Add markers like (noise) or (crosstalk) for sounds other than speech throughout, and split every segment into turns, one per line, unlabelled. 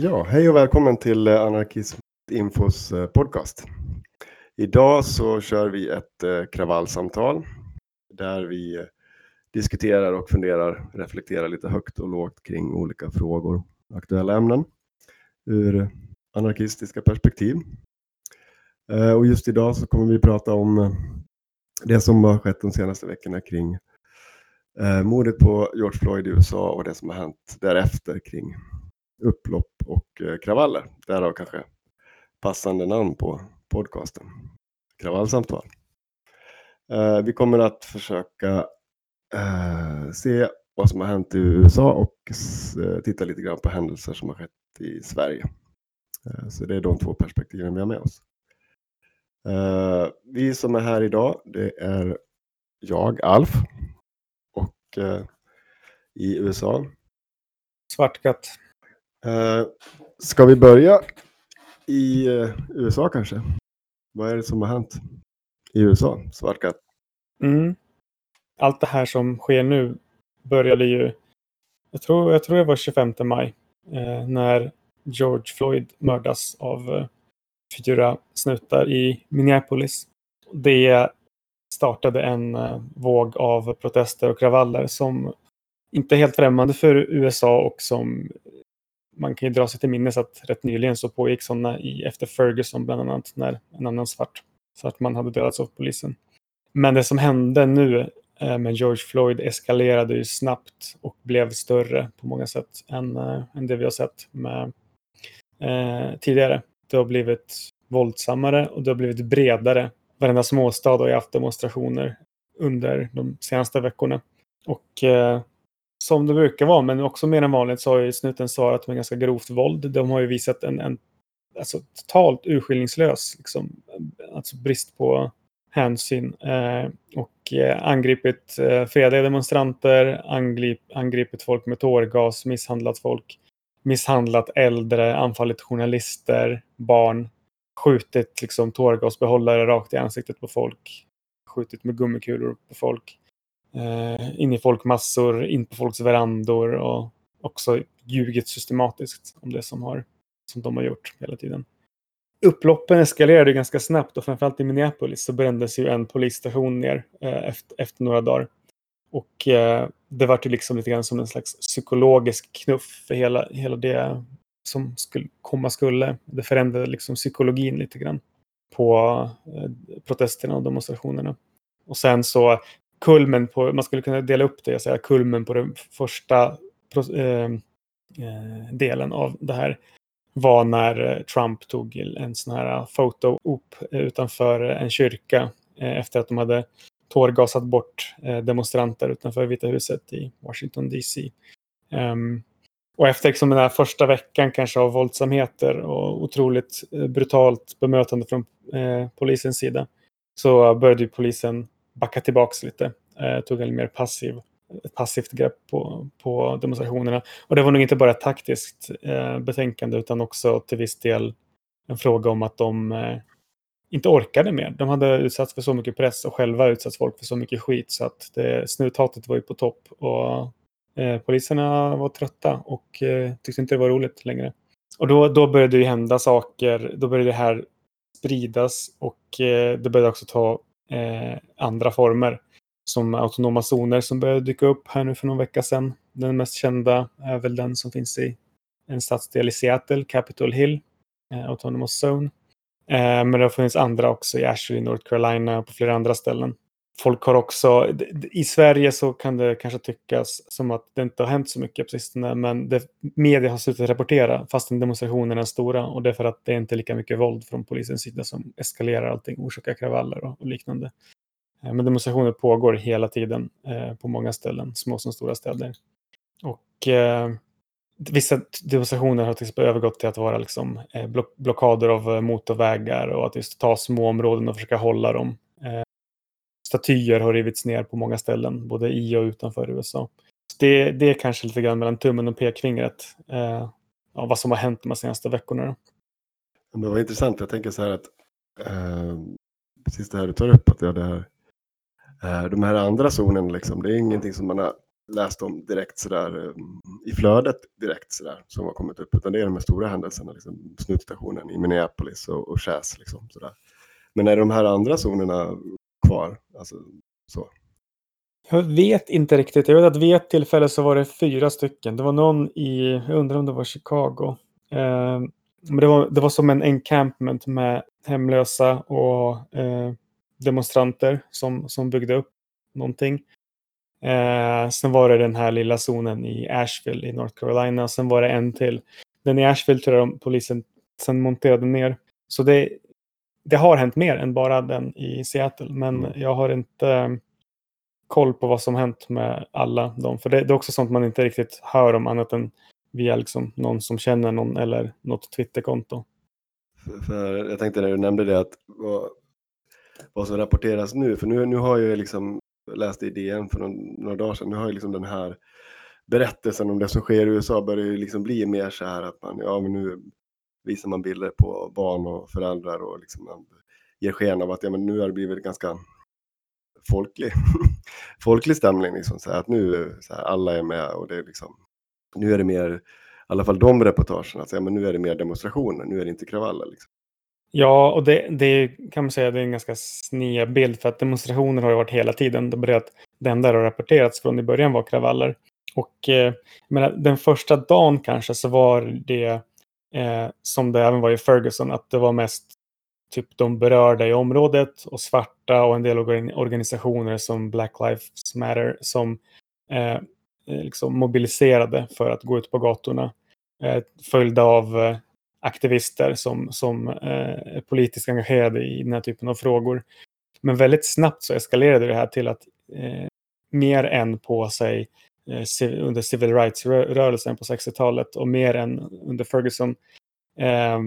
Ja, hej och välkommen till eh, Anarkism Infos eh, podcast. Idag så kör vi ett eh, kravallsamtal där vi diskuterar och funderar, reflekterar lite högt och lågt kring olika frågor, aktuella ämnen ur anarkistiska perspektiv. Och just idag så kommer vi prata om det som har skett de senaste veckorna kring mordet på George Floyd i USA och det som har hänt därefter kring upplopp och eh, kravaller. Därav kanske passande namn på podcasten. Kravallsamtal. Eh, vi kommer att försöka eh, se vad som har hänt i USA och eh, titta lite grann på händelser som har skett i Sverige. Eh, så det är de två perspektiven vi har med oss. Eh, vi som är här idag, det är jag, Alf, och i USA.
Svartkatt.
Eh, ska vi börja i eh, USA kanske? Vad är det som har hänt i USA, Svartkatt?
Mm. Allt det här som sker nu började ju, jag tror, jag tror det var 25 maj, eh, när George Floyd mördas av eh, fyra snutar i Minneapolis. Det startade en eh, våg av protester och kravaller som inte är helt främmande för USA och som man kan ju dra sig till minnes att rätt nyligen så pågick sådana i, efter Ferguson bland annat, när en annan svart, svart man hade dödats av polisen. Men det som hände nu eh, med George Floyd eskalerade ju snabbt och blev större på många sätt än, eh, än det vi har sett med, eh, tidigare. Det har blivit våldsammare och det har blivit bredare. Varenda småstad har ju haft demonstrationer under de senaste veckorna. Och eh, som det brukar vara, men också mer än vanligt så har ju snuten svarat med ganska grovt våld. De har ju visat en, en alltså, totalt urskillningslös liksom, alltså brist på hänsyn eh, och eh, angripit eh, fredliga demonstranter, angrip, angripit folk med tårgas, misshandlat folk, misshandlat äldre, anfallit journalister, barn, skjutit liksom, tårgasbehållare rakt i ansiktet på folk, skjutit med gummikulor på folk eh, in i folkmassor, in på folks verandor och också ljugit systematiskt om det som, har, som de har gjort hela tiden. Upploppen eskalerade ganska snabbt och framförallt i Minneapolis så brändes ju en polisstation ner eh, efter, efter, några dagar. Och eh, det var ju liksom lite grann som en slags psykologisk knuff för hela, hela det som skulle komma skulle. Det förändrade liksom psykologin lite grann på eh, protesterna och demonstrationerna. Och sen så kulmen på, man skulle kunna dela upp det och säga kulmen på den första eh, eh, delen av det här var när eh, Trump tog en sån här eh, foto-op utanför eh, en kyrka efter att de hade tårgasat bort demonstranter utanför Vita huset i Washington DC. Um, ehm, och efter liksom den här första veckan kanske av våldsamheter och otroligt brutalt bemötande från eh, polisens sida så började polisen backa tillbaka lite. Eh, tog en mer passiv, ett passivt grepp på, på demonstrationerna. Och det var nog inte bara ett taktiskt eh, betänkande utan också till viss del en fråga om att de eh, inte orkade mer. De hade utsatts för så mycket press och själva utsatts folk för så mycket skit så att det, snuthatet var ju på topp. Och eh, poliserna var trötta och eh, tyckte inte det var roligt längre. Och då, då började det hända saker. Då började det här spridas och eh, det började också ta eh, andra former. Som autonoma zoner som började dyka upp här nu för någon vecka sedan. Den mest kända är väl den som finns i en stadsdel i Seattle, Capitol Hill, eh, Autonomous Zone. Eh, men det har funnits andra också i Ashley, North Carolina och på flera andra ställen folk har också, i Sverige så kan det kanske tyckas som att det inte har hänt så mycket på sistone, men det, media har slutat rapportera fastän demonstrationerna är stora och det är för att det är inte lika mycket våld från polisens sida som eskalerar allting, orsakar kravaller och, och liknande. Eh, men demonstrationer pågår hela tiden eh, på många ställen, små som stora städer. Och eh, vissa demonstrationer har till exempel övergått till att vara liksom, eh, block blockader av eh, motorvägar och att just ta små områden och försöka hålla dem. Statyer har rivits ner på många ställen, både i och utanför USA. Så det, det är kanske lite grann mellan tummen och pekfingret eh, av vad som har hänt de senaste veckorna.
Det var intressant, jag tänker så här att eh, precis det här du tar upp, att ja, det här, eh, de här andra zonerna, liksom, det är ingenting som man har läst om direkt sådär eh, i flödet direkt sådär som har kommit upp, utan det är de här stora händelserna, liksom, snutstationen i Minneapolis och, och Chas, liksom, sådär. Men är de här andra zonerna kvar? Alltså, så.
Jag vet inte riktigt. Jag vet att vid ett tillfälle så var det fyra stycken. Det var någon i, jag undrar om det var Chicago. Eh, men det var, det var som en encampment med hemlösa och eh, demonstranter som, som byggde upp någonting. Eh, sen var det den här lilla zonen i Asheville i North Carolina. Sen var det en till. Den i Asheville tror jag polisen sen monterade ner. Så det, det har hänt mer än bara den i Seattle. Men mm. jag har inte eh, koll på vad som hänt med alla dem. För det, det, är också sånt man inte riktigt hör om annat än via liksom någon som känner någon eller något Twitterkonto.
För, för jag tänkte när du nämnde det att vad, vad som rapporteras nu, för nu, nu har jag liksom läst i DN för någon, några dagar sedan, nu har ju liksom den här berättelsen om det som sker i USA börjar ju liksom bli mer så här att man, ja men nu visar man bilder på barn och föräldrar och liksom man ger sken av att ja, men nu har det blivit ganska folklig, (laughs) folklig stämning. Liksom, så här, att nu så här, alla är med och det är liksom, nu är det mer, i alla fall de reportagen, att säga, men nu är det mer demonstrationer, nu är det inte kravaller. Liksom.
Ja, och det, det kan man säga det är en ganska sned bild för att demonstrationer har ju varit hela tiden. Det, börjat, det enda det har rapporterats från i början var kravaller. Och eh, menar, den första dagen kanske så var det eh, som det även var i Ferguson, att det var mest typ de berörda i området och svarta och en del organisationer som Black Lives Matter som eh, eh, liksom mobiliserade för att gå ut på gatorna. Eh, följda av eh, aktivister som, som eh, är politiskt engagerade i den här typen av frågor. Men väldigt snabbt så eskalerade det här till att eh, mer än på sig Eh, under civil rights-rörelsen på 60-talet och mer än under Ferguson eh,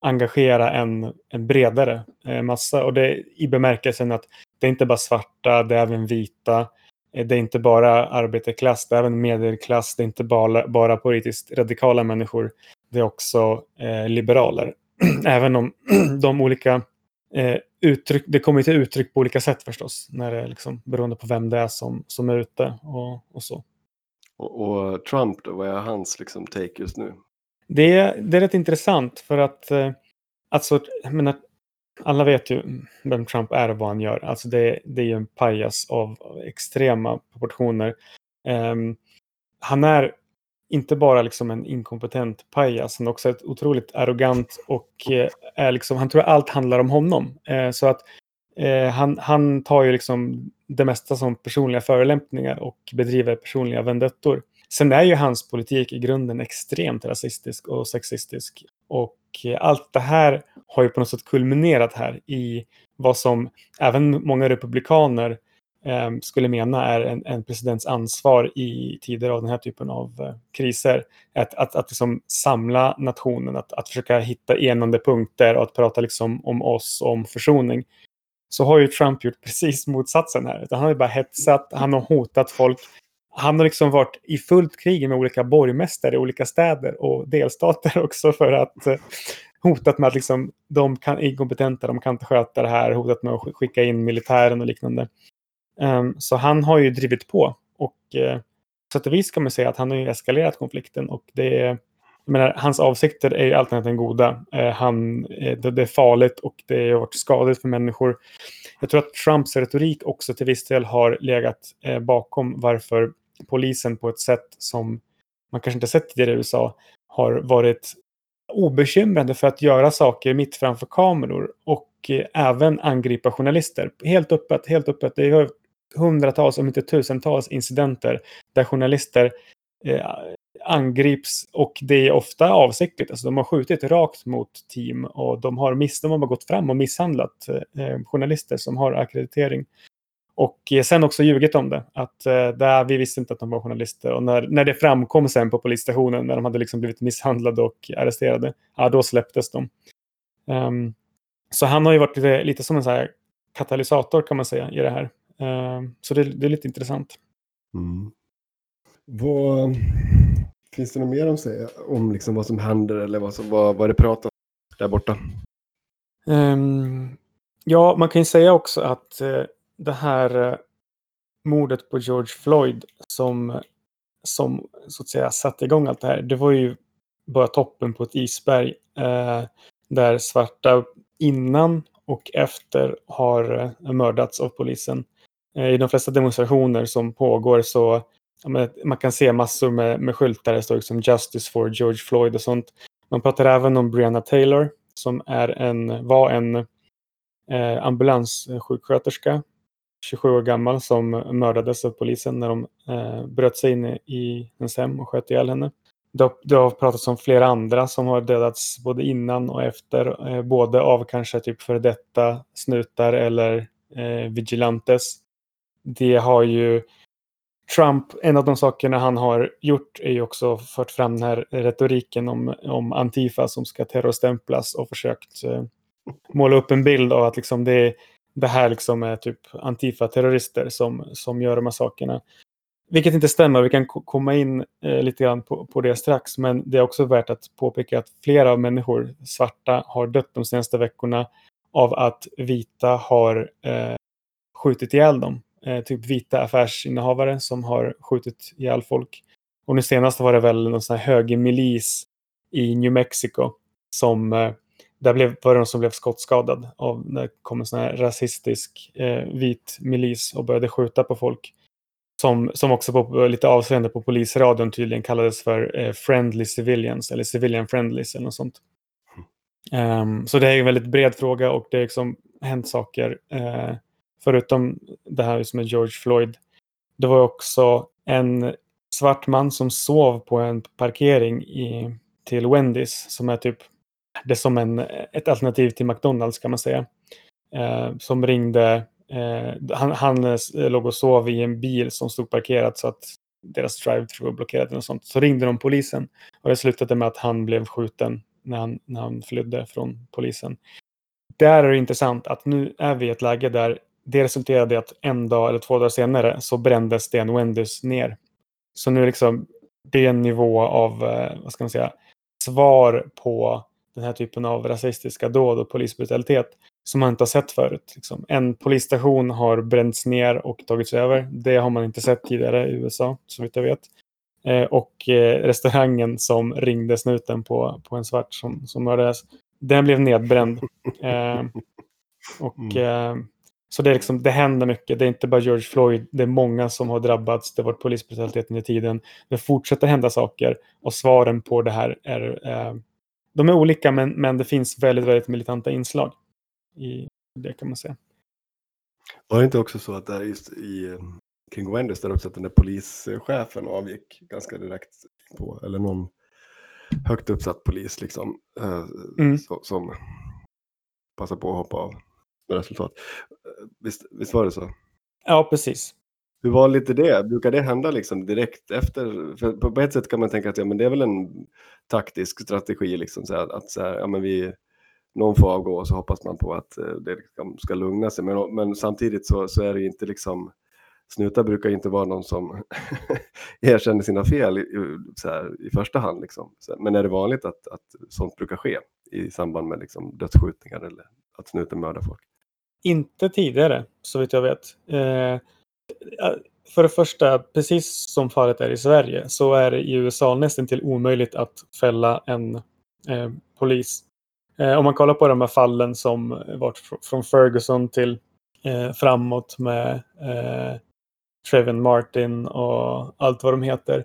engagera en, en bredare eh, massa. Och det i bemärkelsen att det är inte bara svarta, det är även vita. Eh, det är inte bara arbetarklass, det är även medelklass. Det är inte bara, bara politiskt radikala människor. Det är också eh, liberaler. (clears throat) även om (clears throat) de olika eh, uttryck, det kommer till uttryck på olika sätt förstås. När det är liksom, beroende på vem det är som, som är ute och, och så.
Och, och, Trump då, vad är hans liksom, take just nu?
Det, det är rätt intressant för att eh, alltså, menar, alla vet ju vem Trump är och vad han gör. Alltså det, det är ju en pajas av extrema proportioner. Um, han är inte bara liksom en inkompetent pajas, han är också ett otroligt arrogant och eh, är liksom, han tror att allt handlar om honom. Eh, så att eh, han, han tar ju liksom det mesta som personliga förolämpningar och bedriver personliga vendettor. Sen är ju hans politik i grunden extremt rasistisk och sexistisk. Och allt det här har ju på något sätt kulminerat här i vad som även många republikaner eh, skulle mena är en, en, presidents ansvar i tider av den här typen av eh, kriser. Att, att, att liksom samla nationen, att, att försöka hitta enande punkter och att prata liksom om oss och om försoning. Så har ju Trump gjort (laughs) precis motsatsen här. Han har bara hetsat, han har hotat folk han har liksom varit i fullt krig med olika borgmästare i olika städer och delstater (laughs) också för att eh, hotat med att liksom, de kan, är inkompetenta, de kan inte sköta det här, hotat med att skicka in militären och liknande. Um, så han har ju drivit på och uh, så att vis kan man säga att han har ju eskalerat konflikten och det är, menar, hans avsikter är ju allt annat än goda. Eh, han, eh, det, det, är farligt och det har varit skadligt för människor. Jag tror att Trumps retorik också till viss del har legat eh, bakom varför polisen på ett sätt som man kanske inte sett tidigare i USA har varit obekymrade för att göra saker mitt framför kameror och eh, även angripa journalister. Helt öppet, helt öppet. Det är hundratals, om inte tusentals incidenter där journalister eh, angrips och det är ofta avsiktligt. Alltså de har skjutit rakt mot team och de har, miss, de har gått fram och misshandlat eh, journalister som har akkreditering. Och eh, sen också ljugit om det. Att eh, där, vi visste inte att de var journalister. Och när, när det framkom sen på polisstationen, när de hade liksom blivit misshandlade och arresterade, ja, då släpptes de. Um, så han har ju varit lite, lite som en så här katalysator kan man säga i det här. Um, så det, det, är lite intressant.
Mm. Vad, finns det något mer att säga om liksom vad som händer eller vad, som, vad, vad det pratas där borta?
Um, ja, man kan ju säga också att uh, det här uh, mordet på George Floyd som, som så att säga satte igång allt det här, det var ju bara toppen på ett isberg. Uh, där svarta innan och efter har mördats av polisen. I de flesta demonstrationer som pågår så man kan se massor med, med skyltar. Det står liksom Justice for George Floyd och sånt. Man pratar även om Brianna Taylor som är en, var en eh, ambulanssjuksköterska, 27 år gammal, som mördades av polisen när de eh, bröt sig in i hennes hem och sköt ihjäl henne. Det, det har pratats om flera andra som har dödats både innan och efter, eh, både av kanske typ före detta snutar eller eh, vigilantes. Det har ju Trump, en av de sakerna han har gjort är ju också fört fram den här retoriken om, om Antifa som ska terrorstämplas och försökt eh, måla upp en bild av att liksom det, det här liksom är typ Antifa-terrorister som, som gör de här sakerna. Vilket inte stämmer, vi kan komma in eh, lite grann på, på det strax, men det är också värt att påpeka att flera människor, svarta, har dött de senaste veckorna av att vita har eh, skjutit ihjäl dem eh, typ vita affärsinnehavare som har skjutit ihjäl folk. Och nu senast var det väl någon sån här högermilis i New Mexico som eh, där blev, var det någon som blev skottskadad av när det kom en sån här rasistisk eh, vit milis och började skjuta på folk. Som, som också på lite avseende på polisradion tydligen kallades för eh, friendly civilians eller civilian friendlies eller något sånt. Um, så det är en väldigt bred fråga och det har liksom hänt saker eh, förutom det här som är George Floyd, det var också en svart man som sov på en parkering i, till Wendys som är typ det är som en, ett alternativ till McDonalds kan man säga. Eh, som ringde, eh, han, han eh, låg och sov i en bil som stod parkerad så att deras drive-through var blockerad och sånt. Så ringde de polisen och det slutade med att han blev skjuten när han, när han flydde från polisen. Där är det intressant att nu är vi i ett läge där det resulterade i att en dag eller två dagar senare så brändes den Wendys ner. Så nu liksom det är en nivå av, eh, vad ska man säga, svar på den här typen av rasistiska dåd och polisbrutalitet som man inte har sett förut. Liksom. En polisstation har bränts ner och tagits över. Det har man inte sett tidigare i USA, så vitt jag vet. Eh, och eh, restaurangen som ringde snuten på, på en svart som, som mördades, den blev nedbränd. (laughs) Eh, och mm. Så det, är liksom, det händer mycket. Det är inte bara George Floyd. Det är många som har drabbats. Det har varit polisbrutaliteten i tiden. Det fortsätter hända saker och svaren på det här är eh, de är olika men, men det finns väldigt, väldigt militanta inslag i det kan man säga.
Var det inte också så att där just i eh, kring Wenders där också att den där polischefen avgick ganska direkt på, eller någon högt uppsatt polis liksom, eh, mm. så, som passade på att hoppa av med resultat. Visst, visst var det så?
Ja, precis.
Hur vanligt är det? Brukar det hända liksom direkt efter? För på ett sätt kan man tänka att ja, men det är väl en taktisk strategi, liksom, så här, att så här, ja, men vi, någon får avgå och så hoppas man på att eh, det liksom ska lugna sig. Men, men samtidigt så, så är det inte liksom, snutar brukar inte vara någon som (laughs) erkänner sina fel i, här, i första hand. Liksom. Men är det vanligt att, att sånt brukar ske i samband med liksom, dödsskjutningar eller att snuten mördar folk?
Inte tidigare, så vitt jag vet. Eh, för det första, precis som fallet är i Sverige, så är det i USA nästan till omöjligt att fälla en eh, polis. Eh, om man kollar på de här fallen som varit från Ferguson till eh, framåt med eh, Trevin Martin och allt vad de heter.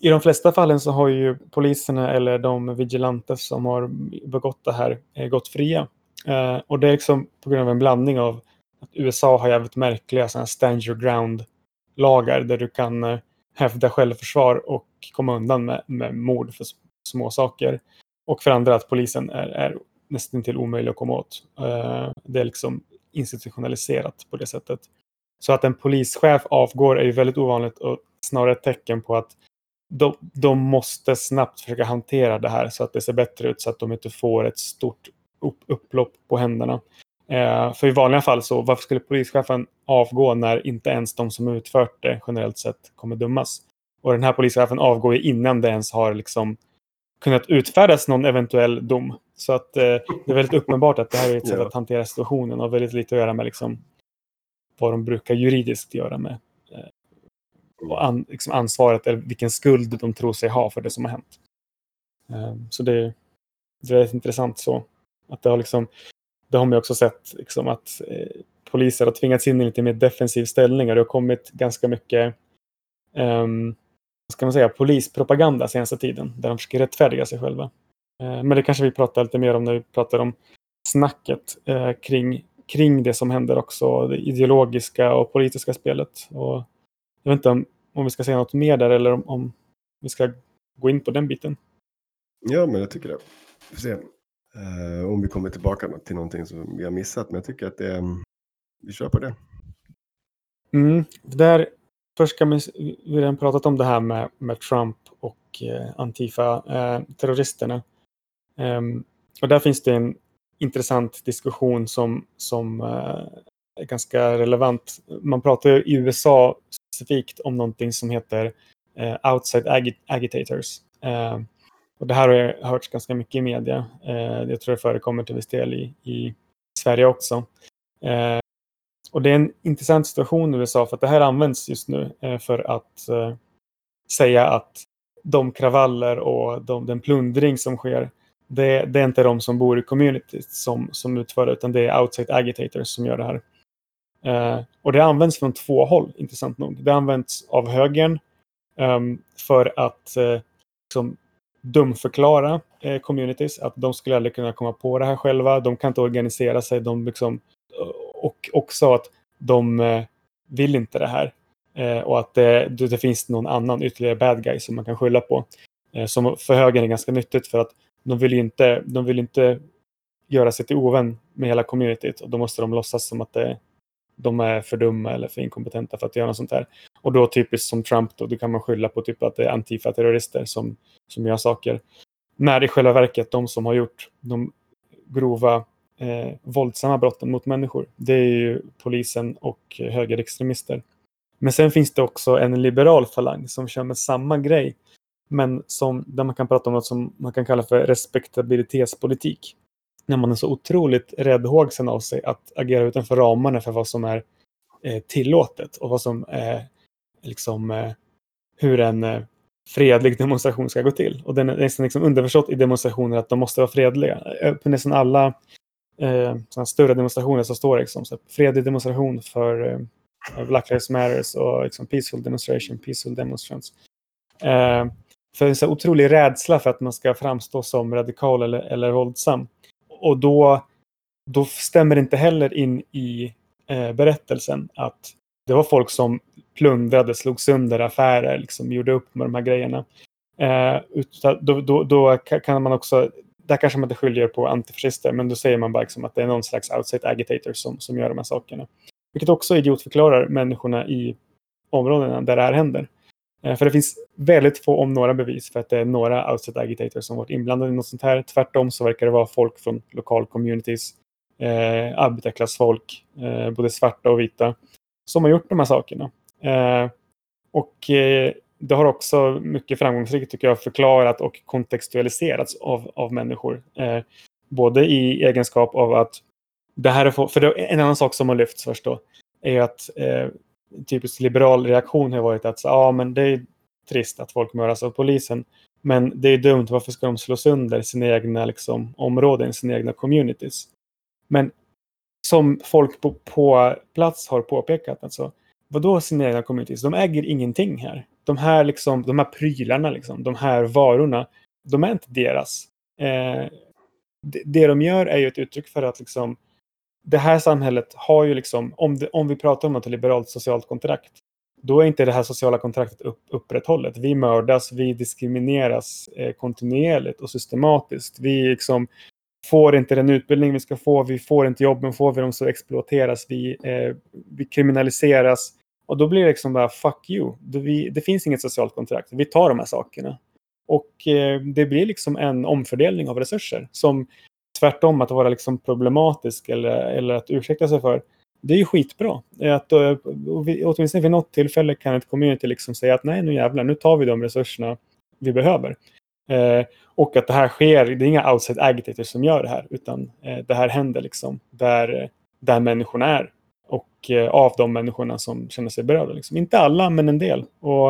I de flesta fallen så har ju poliserna eller de vigilanter som har begått det här eh, gått fria. Eh, och det är liksom på grund av en blandning av att USA har jävligt märkliga sådana stand your ground-lagar där du kan eh, hävda självförsvar och komma undan med, med mord för små saker. Och för andra att polisen är, är nästan till omöjlig att komma åt. Eh, det är liksom institutionaliserat på det sättet. Så att en polischef avgår är ju väldigt ovanligt och snarare ett tecken på att de, de måste snabbt försöka hantera det här så att det ser bättre ut så att de inte får ett stort upp, upplopp på händerna. Eh, för i vanliga fall så varför skulle polischefen avgå när inte ens de som utfört det generellt sett kommer dömas? Och den här polischefen avgår ju innan det ens har liksom kunnat utfärdas någon eventuell dom. Så att eh, det är väldigt uppenbart att det här är ett sätt att hantera situationen och väldigt lite att göra med liksom, vad de brukar juridiskt göra med eh, an, liksom ansvaret eller vilken skuld de tror sig ha för det som har hänt. Eh, så det, det är intressant så. Att det har liksom, det har man ju också sett liksom att eh, poliser har tvingats in i lite mer defensiv ställning och det har kommit ganska mycket eh, vad ska man säga, polispropaganda senaste tiden där de försöker rättfärdiga sig själva. Eh, men det kanske vi pratar lite mer om när vi pratar om snacket eh, kring, kring det som händer också, det ideologiska och politiska spelet. Och jag vet inte om, om vi ska säga något mer där eller om, om vi ska gå in på den biten.
Ja, men jag tycker det. Vi får se eh, om vi kommer tillbaka till någonting som vi har missat. Men jag tycker att det, vi kör på det.
Mm, där, först ska vi, vi har redan pratat om det här med, med Trump och eh, Antifa-terroristerna. Eh, ehm, och där finns det en intressant diskussion som, som eh, är ganska relevant. Man pratar ju i USA specifikt om någonting som heter eh, outside agi- agitators. Ehm, och det här har jag hört ganska mycket i media. Eh, jag tror det förekommer till viss del i, i Sverige också. Eh, och det är en intressant situation i USA för att det här används just nu eh, för att eh, säga att de kravaller och de, den plundring som sker, det, det är inte de som bor i communityt som, som utför det, utan det är outside agitators som gör det här. Eh, och det används från två håll, intressant nog. Det används av högern ehm, för att eh, liksom, dumförklara eh, communities, att de skulle aldrig kunna komma på det här själva, de kan inte organisera sig, de liksom, eh, och också att de eh, vill inte det här. Eh, och att det, det, det finns någon annan ytterligare bad guy som man kan skylla på. Eh, som för högern är ganska nyttigt för att de vill ju inte, de vill inte göra sig till ovän med hela communityt och då måste de låtsas som att det, de är för dumma eller för inkompetenta för att göra något sånt här. Och då typiskt som Trump då, då kan man skylla på typ att det är antifa-terrorister som, som gör saker. När i själva verket de som har gjort de grova eh, våldsamma brotten mot människor, det är ju polisen och högerextremister. Men sen finns det också en liberal falang som kör med samma grej, men som, där man kan prata om något som man kan kalla för respektabilitetspolitik. När man är så otroligt räddhågsen av sig att agera utanför ramarna för vad som är eh, tillåtet och vad som är liksom eh, hur en eh, fredlig demonstration ska gå till. Och det är nästan liksom underförstått i demonstrationer att de måste vara fredliga. Eh, på nästan alla eh, större demonstrationer så står det liksom så här, fredlig demonstration för eh, Black Lives Matters och liksom peaceful demonstration, peaceful demonstrants. Eh, för en så otrolig rädsla för att man ska framstå som radikal eller, eller våldsam. Och då, då stämmer det inte heller in i eh, berättelsen att det var folk som plundrade, slog sönder affärer, liksom gjorde upp med de här grejerna. Eh, då, då, då kan man också, där kanske man inte skiljer på antifascister, men då säger man bara liksom att det är någon slags outside agitator som, som gör de här sakerna. Vilket också idiotförklarar människorna i områdena där det här händer. Eh, för det finns väldigt få, om några, bevis för att det är några outside agitators som varit inblandade i något sånt här. Tvärtom så verkar det vara folk från lokal communities, eh, arbetarklassfolk, eh, både svarta och vita, som har gjort de här sakerna. Eh, och eh, det har också mycket framgångsrikt tycker jag förklarat och kontextualiserats av, av människor. Eh, både i egenskap av att det här är för, för det, en annan sak som har lyfts först då är att eh, typiskt liberal reaktion har varit att ja, men det är trist att folk mördas av polisen. Men det är dumt, varför ska de slå sönder sina egna liksom, områden, sina egna communities? Men som folk på, på plats har påpekat, alltså, vadå sina egna communities? De äger ingenting här. De här, liksom, de här prylarna, liksom, de här varorna, de är inte deras. Eh, det, det de gör är ju ett uttryck för att liksom, det här samhället har ju liksom, om, det, om vi pratar om något liberalt socialt kontrakt, då är inte det här sociala kontraktet upp, upprätthållet. Vi mördas, vi diskrimineras eh, kontinuerligt och systematiskt. Vi liksom får inte den utbildning vi ska få, vi får inte jobben, får vi dem så exploateras vi, eh, vi kriminaliseras. Och då blir det liksom bara fuck you. Det, vi, det finns inget socialt kontrakt. Vi tar de här sakerna. Och eh, det blir liksom en omfördelning av resurser som tvärtom att vara liksom problematisk eller, eller att ursäkta sig för. Det är ju skitbra. Att, eh, vi, åtminstone vid något tillfälle kan ett community liksom säga att nej nu jävlar, nu tar vi de resurserna vi behöver. Eh, och att det här sker, det är inga outside agitators som gör det här, utan eh, det här händer liksom där, eh, där människorna är. Och eh, av de människorna som känner sig berörda. Liksom. Inte alla, men en del. Och,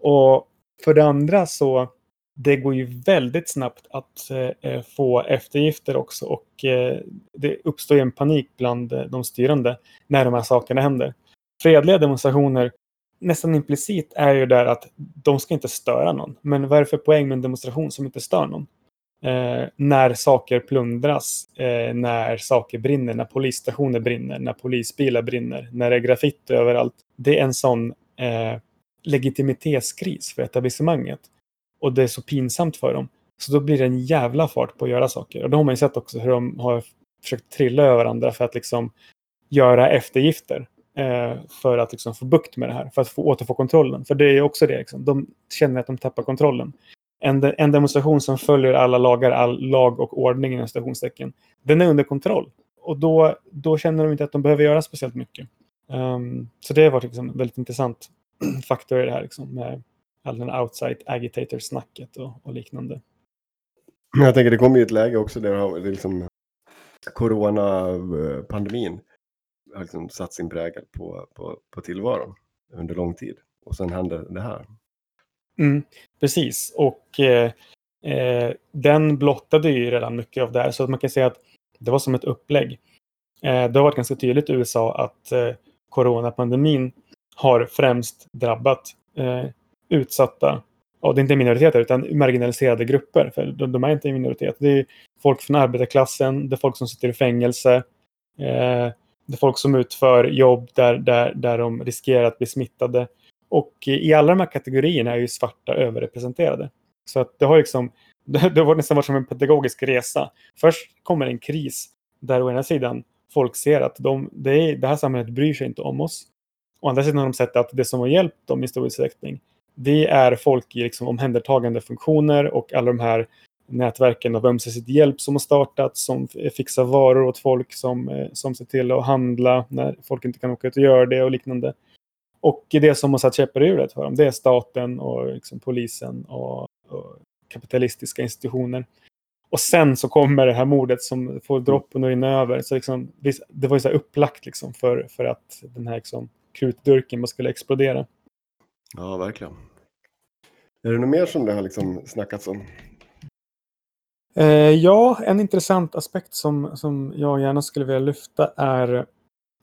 och för det andra så det går ju väldigt snabbt att eh, eh få eftergifter också och eh, det uppstår en panik bland eh, de styrande när de här sakerna händer. Fredliga demonstrationer, nästan implicit, är ju där att de ska inte störa någon. Men vad är det för poäng med en demonstration som inte stör någon? Eh, när saker plundras, eh, när saker brinner, när polisstationer brinner, när polisbilar brinner, när det är graffiti överallt. Det är en sån eh, legitimitetskris för etablissemanget och det är så pinsamt för dem. Så då blir det en jävla fart på att göra saker. Och då har man ju sett också hur de har försökt trilla över varandra för att liksom göra eftergifter. Eh, för att liksom få bukt med det här, för att få återfå kontrollen. För det är också det, liksom. de känner att de tappar kontrollen. En, de en demonstration som följer alla lagar, all lag och ordning i stationstecken, den är under kontroll. Och då, då känner de inte att de behöver göra speciellt mycket. Um, så det har varit liksom väldigt intressant (clears throat) faktor i det här. Liksom, med all den outside agitator-snacket och, och, liknande.
Jag tänker det kommer ju ett läge också där det liksom coronapandemin har liksom satt sin prägel på, på, på tillvaron under lång tid. Och sen händer det här.
Mm, precis, och eh, eh, den blottade ju redan mycket av det här. Så att man kan säga att det var som ett upplägg. Eh, det har varit ganska tydligt i USA att eh, coronapandemin har främst drabbat eh, utsatta, och det är inte minoriteter utan marginaliserade grupper. För de, de är inte en minoritet. Det är folk från arbetarklassen, det är folk som sitter i fängelse. Eh, det är folk som utför jobb där, där, där de riskerar att bli smittade. Och i alla de här kategorierna är ju svarta överrepresenterade. Så att det har liksom, (laughs) det, har nästan varit som en pedagogisk resa. Först kommer en kris där å ena sidan folk ser att de, det, är, det här samhället bryr sig inte om oss. Å andra sidan har de sett att det som har hjälpt dem i stor utsträckning det är folk i liksom omhändertagande funktioner och alla de här nätverken av ömsesidig hjälp som har startat, som fixar varor åt folk, som, eh, som ser till att handla när folk inte kan åka ut och göra det och liknande. Och det som har satt käppar i hjulet för dem, det är staten och liksom polisen och, och, kapitalistiska institutioner. Och sen så kommer det här mordet som får droppen att rinna över. Så liksom, det var ju så upplagt liksom för, för att den här liksom, krutdurken skulle explodera.
Ja, verkligen. Är det något mer som det har liksom snackats om?
Eh, ja, en intressant aspekt som, som jag gärna skulle vilja lyfta är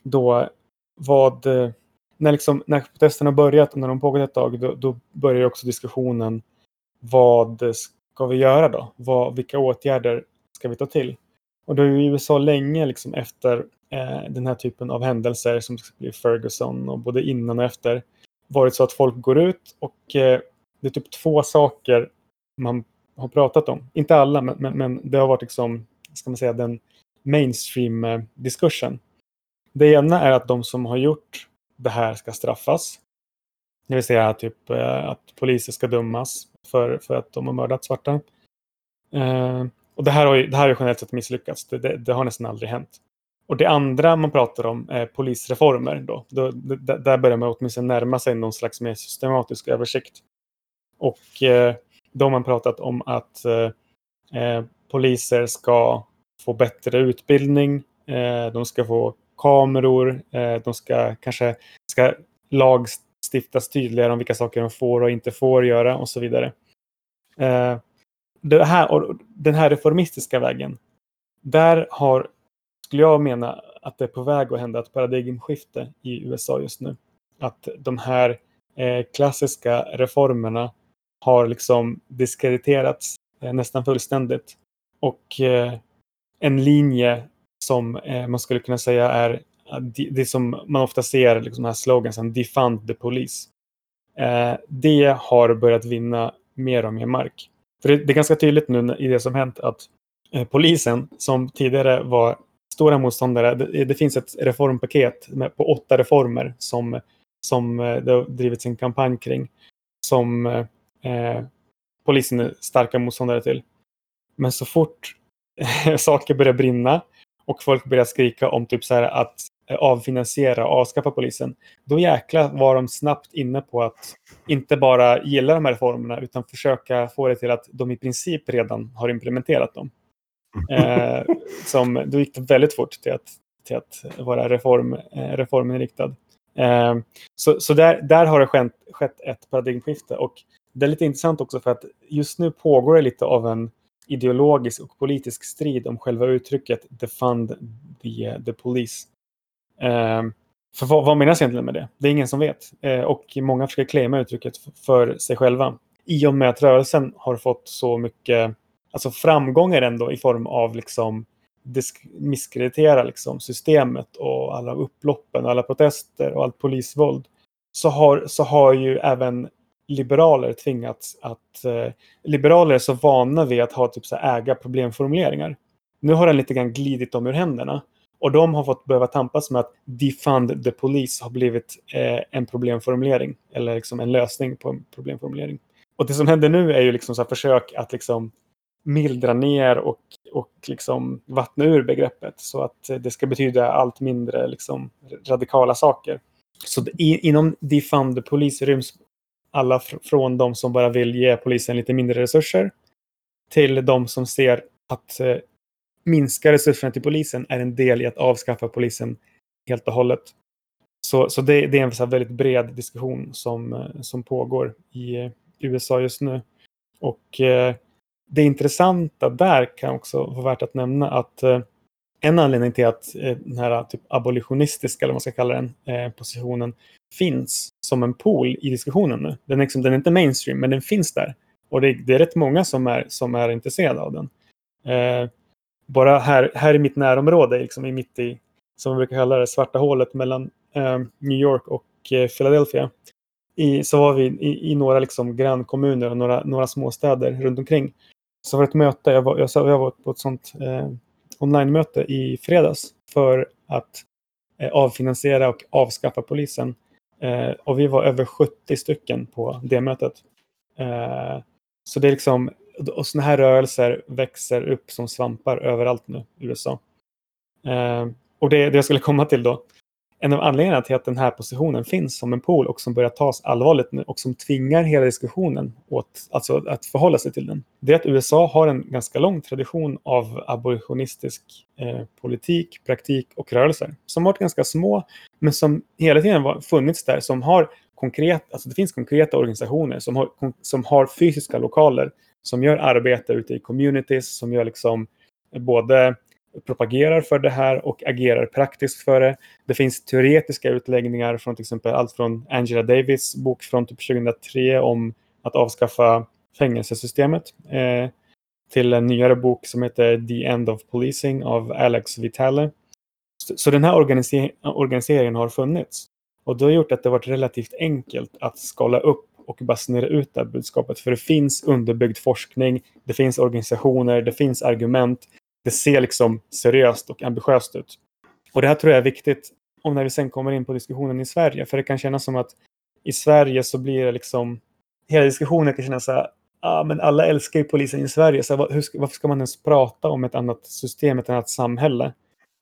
då vad, när, liksom, när protesterna har börjat och när de pågått ett tag, då, då börjar också diskussionen vad ska vi göra då? Vad, vilka åtgärder ska vi ta till? Och då är ju USA länge liksom efter eh, den här typen av händelser som blir Ferguson och både innan och efter varit så att folk går ut och eh, det är typ två saker man har pratat om. Inte alla, men, men, men det har varit liksom, ska man säga, den mainstream-diskursen. Det ena är att de som har gjort det här ska straffas. Det vill säga typ eh, att poliser ska dömas för, för att de har mördat svarta. Eh, och det här har ju, det här har generellt sett misslyckats. Det, det, det, har nästan aldrig hänt. Och det andra man pratar om är polisreformer. Då. då där börjar man åtminstone närma sig någon slags mer systematisk översikt. Och eh, då har man pratat om att eh, eh, poliser ska få bättre utbildning. Eh, de ska få kameror. Eh, de ska kanske ska lagstiftas tydligare om vilka saker de får och inte får göra och så vidare. Eh, det här, och den här reformistiska vägen. Där har skulle jag mena att det är på väg att hända ett paradigmskifte i USA just nu. Att de här eh, klassiska reformerna har liksom diskrediterats nästan fullständigt. Och en linje som eh, man skulle kunna säga är eh, det som man ofta ser, liksom här slogansen defund the police. Eh, det har börjat vinna mer och mer mark. För det, det är ganska tydligt nu i det som hänt att eh, polisen, som tidigare var stora motståndare, det, det finns ett reformpaket med, på åtta reformer som, som eh, det har drivits en kampanj kring, som eh, polisen är starka motståndare till. Men så fort (laughs) saker börjar brinna och folk börjar skrika om typ så här att avfinansiera och avskaffa polisen, då jäklar var de snabbt inne på att inte bara gilla de här reformerna utan försöka få det till att de i princip redan har implementerat dem. (laughs) Eh, som, då gick det väldigt fort till att, till att vara reform, eh, reforminriktad. Eh, så så där, där har det skett, skett ett paradigmskifte och det är lite intressant också för att just nu pågår det lite av en ideologisk och politisk strid om själva uttrycket defund the, eh, the police. Eh, för vad, vad menas egentligen med det? Det är ingen som vet. Eh, och många försöker claima uttrycket för sig själva. I och med att rörelsen har fått så mycket alltså framgångar ändå i form av liksom misskreditera liksom systemet och alla upploppen, alla protester och allt polisvåld. Så har, så har ju även liberaler tvingats att... Eh, liberaler är så vana vid att ha typ så äga problemformuleringar. Nu har den lite grann glidit dem ur händerna. Och de har fått behöva tampas med att defund the police har blivit eh, en problemformulering. Eller liksom en lösning på en problemformulering. Och det som händer nu är ju liksom så försök att liksom mildra ner och, och liksom vattna ur begreppet. Så att det ska betyda allt mindre liksom radikala saker. Så i, inom defund the police ryms alla fr från de som bara vill ge polisen lite mindre resurser till de som ser att eh, minska resurserna till polisen är en del i att avskaffa polisen helt och hållet. Så, så det, det är en så väldigt bred diskussion som, eh, som pågår i eh, USA just nu. Och eh, det intressanta där kan också vara värt att nämna att eh, en anledning till att eh, den här typ abolitionistiska, eller vad man ska kalla den, eh, positionen finns som en pool i diskussionen nu. Den är, liksom, den är inte mainstream, men den finns där. Och det, det, är rätt många som är, som är intresserade av den. Eh, bara här, här i mitt närområde, liksom i mitt i, som vi brukar kalla det, svarta hålet mellan eh, New York och eh, Philadelphia. I, så var vi i, i några liksom grannkommuner och några, några småstäder runt omkring. Så var det ett möte, jag var, jag, jag var på ett sånt eh, online-möte i fredags för att eh, avfinansiera och avskaffa polisen. Eh, och vi var över 70 stycken på det mötet. Eh, så det är liksom, och sådana här rörelser växer upp som svampar överallt nu i USA. Eh, och det, det jag skulle komma till då, en av anledningarna till att den här positionen finns som en pool och som börjar tas allvarligt nu och som tvingar hela diskussionen åt, alltså att förhålla sig till den. Det är att USA har en ganska lång tradition av abolitionistisk eh, politik, praktik och rörelser som varit ganska små men som hela tiden var, funnits där som har konkret, alltså det finns konkreta organisationer som har, som har fysiska lokaler som gör arbete ute i communities, som gör liksom både propagerar för det här och agerar praktiskt för det. Det finns teoretiska utläggningar från till exempel allt från Angela Davis bok från typ 2003 om att avskaffa fängelsesystemet eh, till en nyare bok som heter The End of Policing av Alex Vitale. Så, så den här organiser organiseringen har funnits och det har gjort att det varit relativt enkelt att skala upp och basunera ut det här budskapet. För det finns underbyggd forskning, det finns organisationer, det finns argument det ser liksom seriöst och ambitiöst ut. Och det här tror jag är viktigt om när vi sen kommer in på diskussionen i Sverige. För det kan kännas som att i Sverige så blir det liksom, hela diskussionen kan kännas så här, ah, men alla älskar ju polisen i Sverige, så hur, varför ska man ens prata om ett annat system, ett annat samhälle?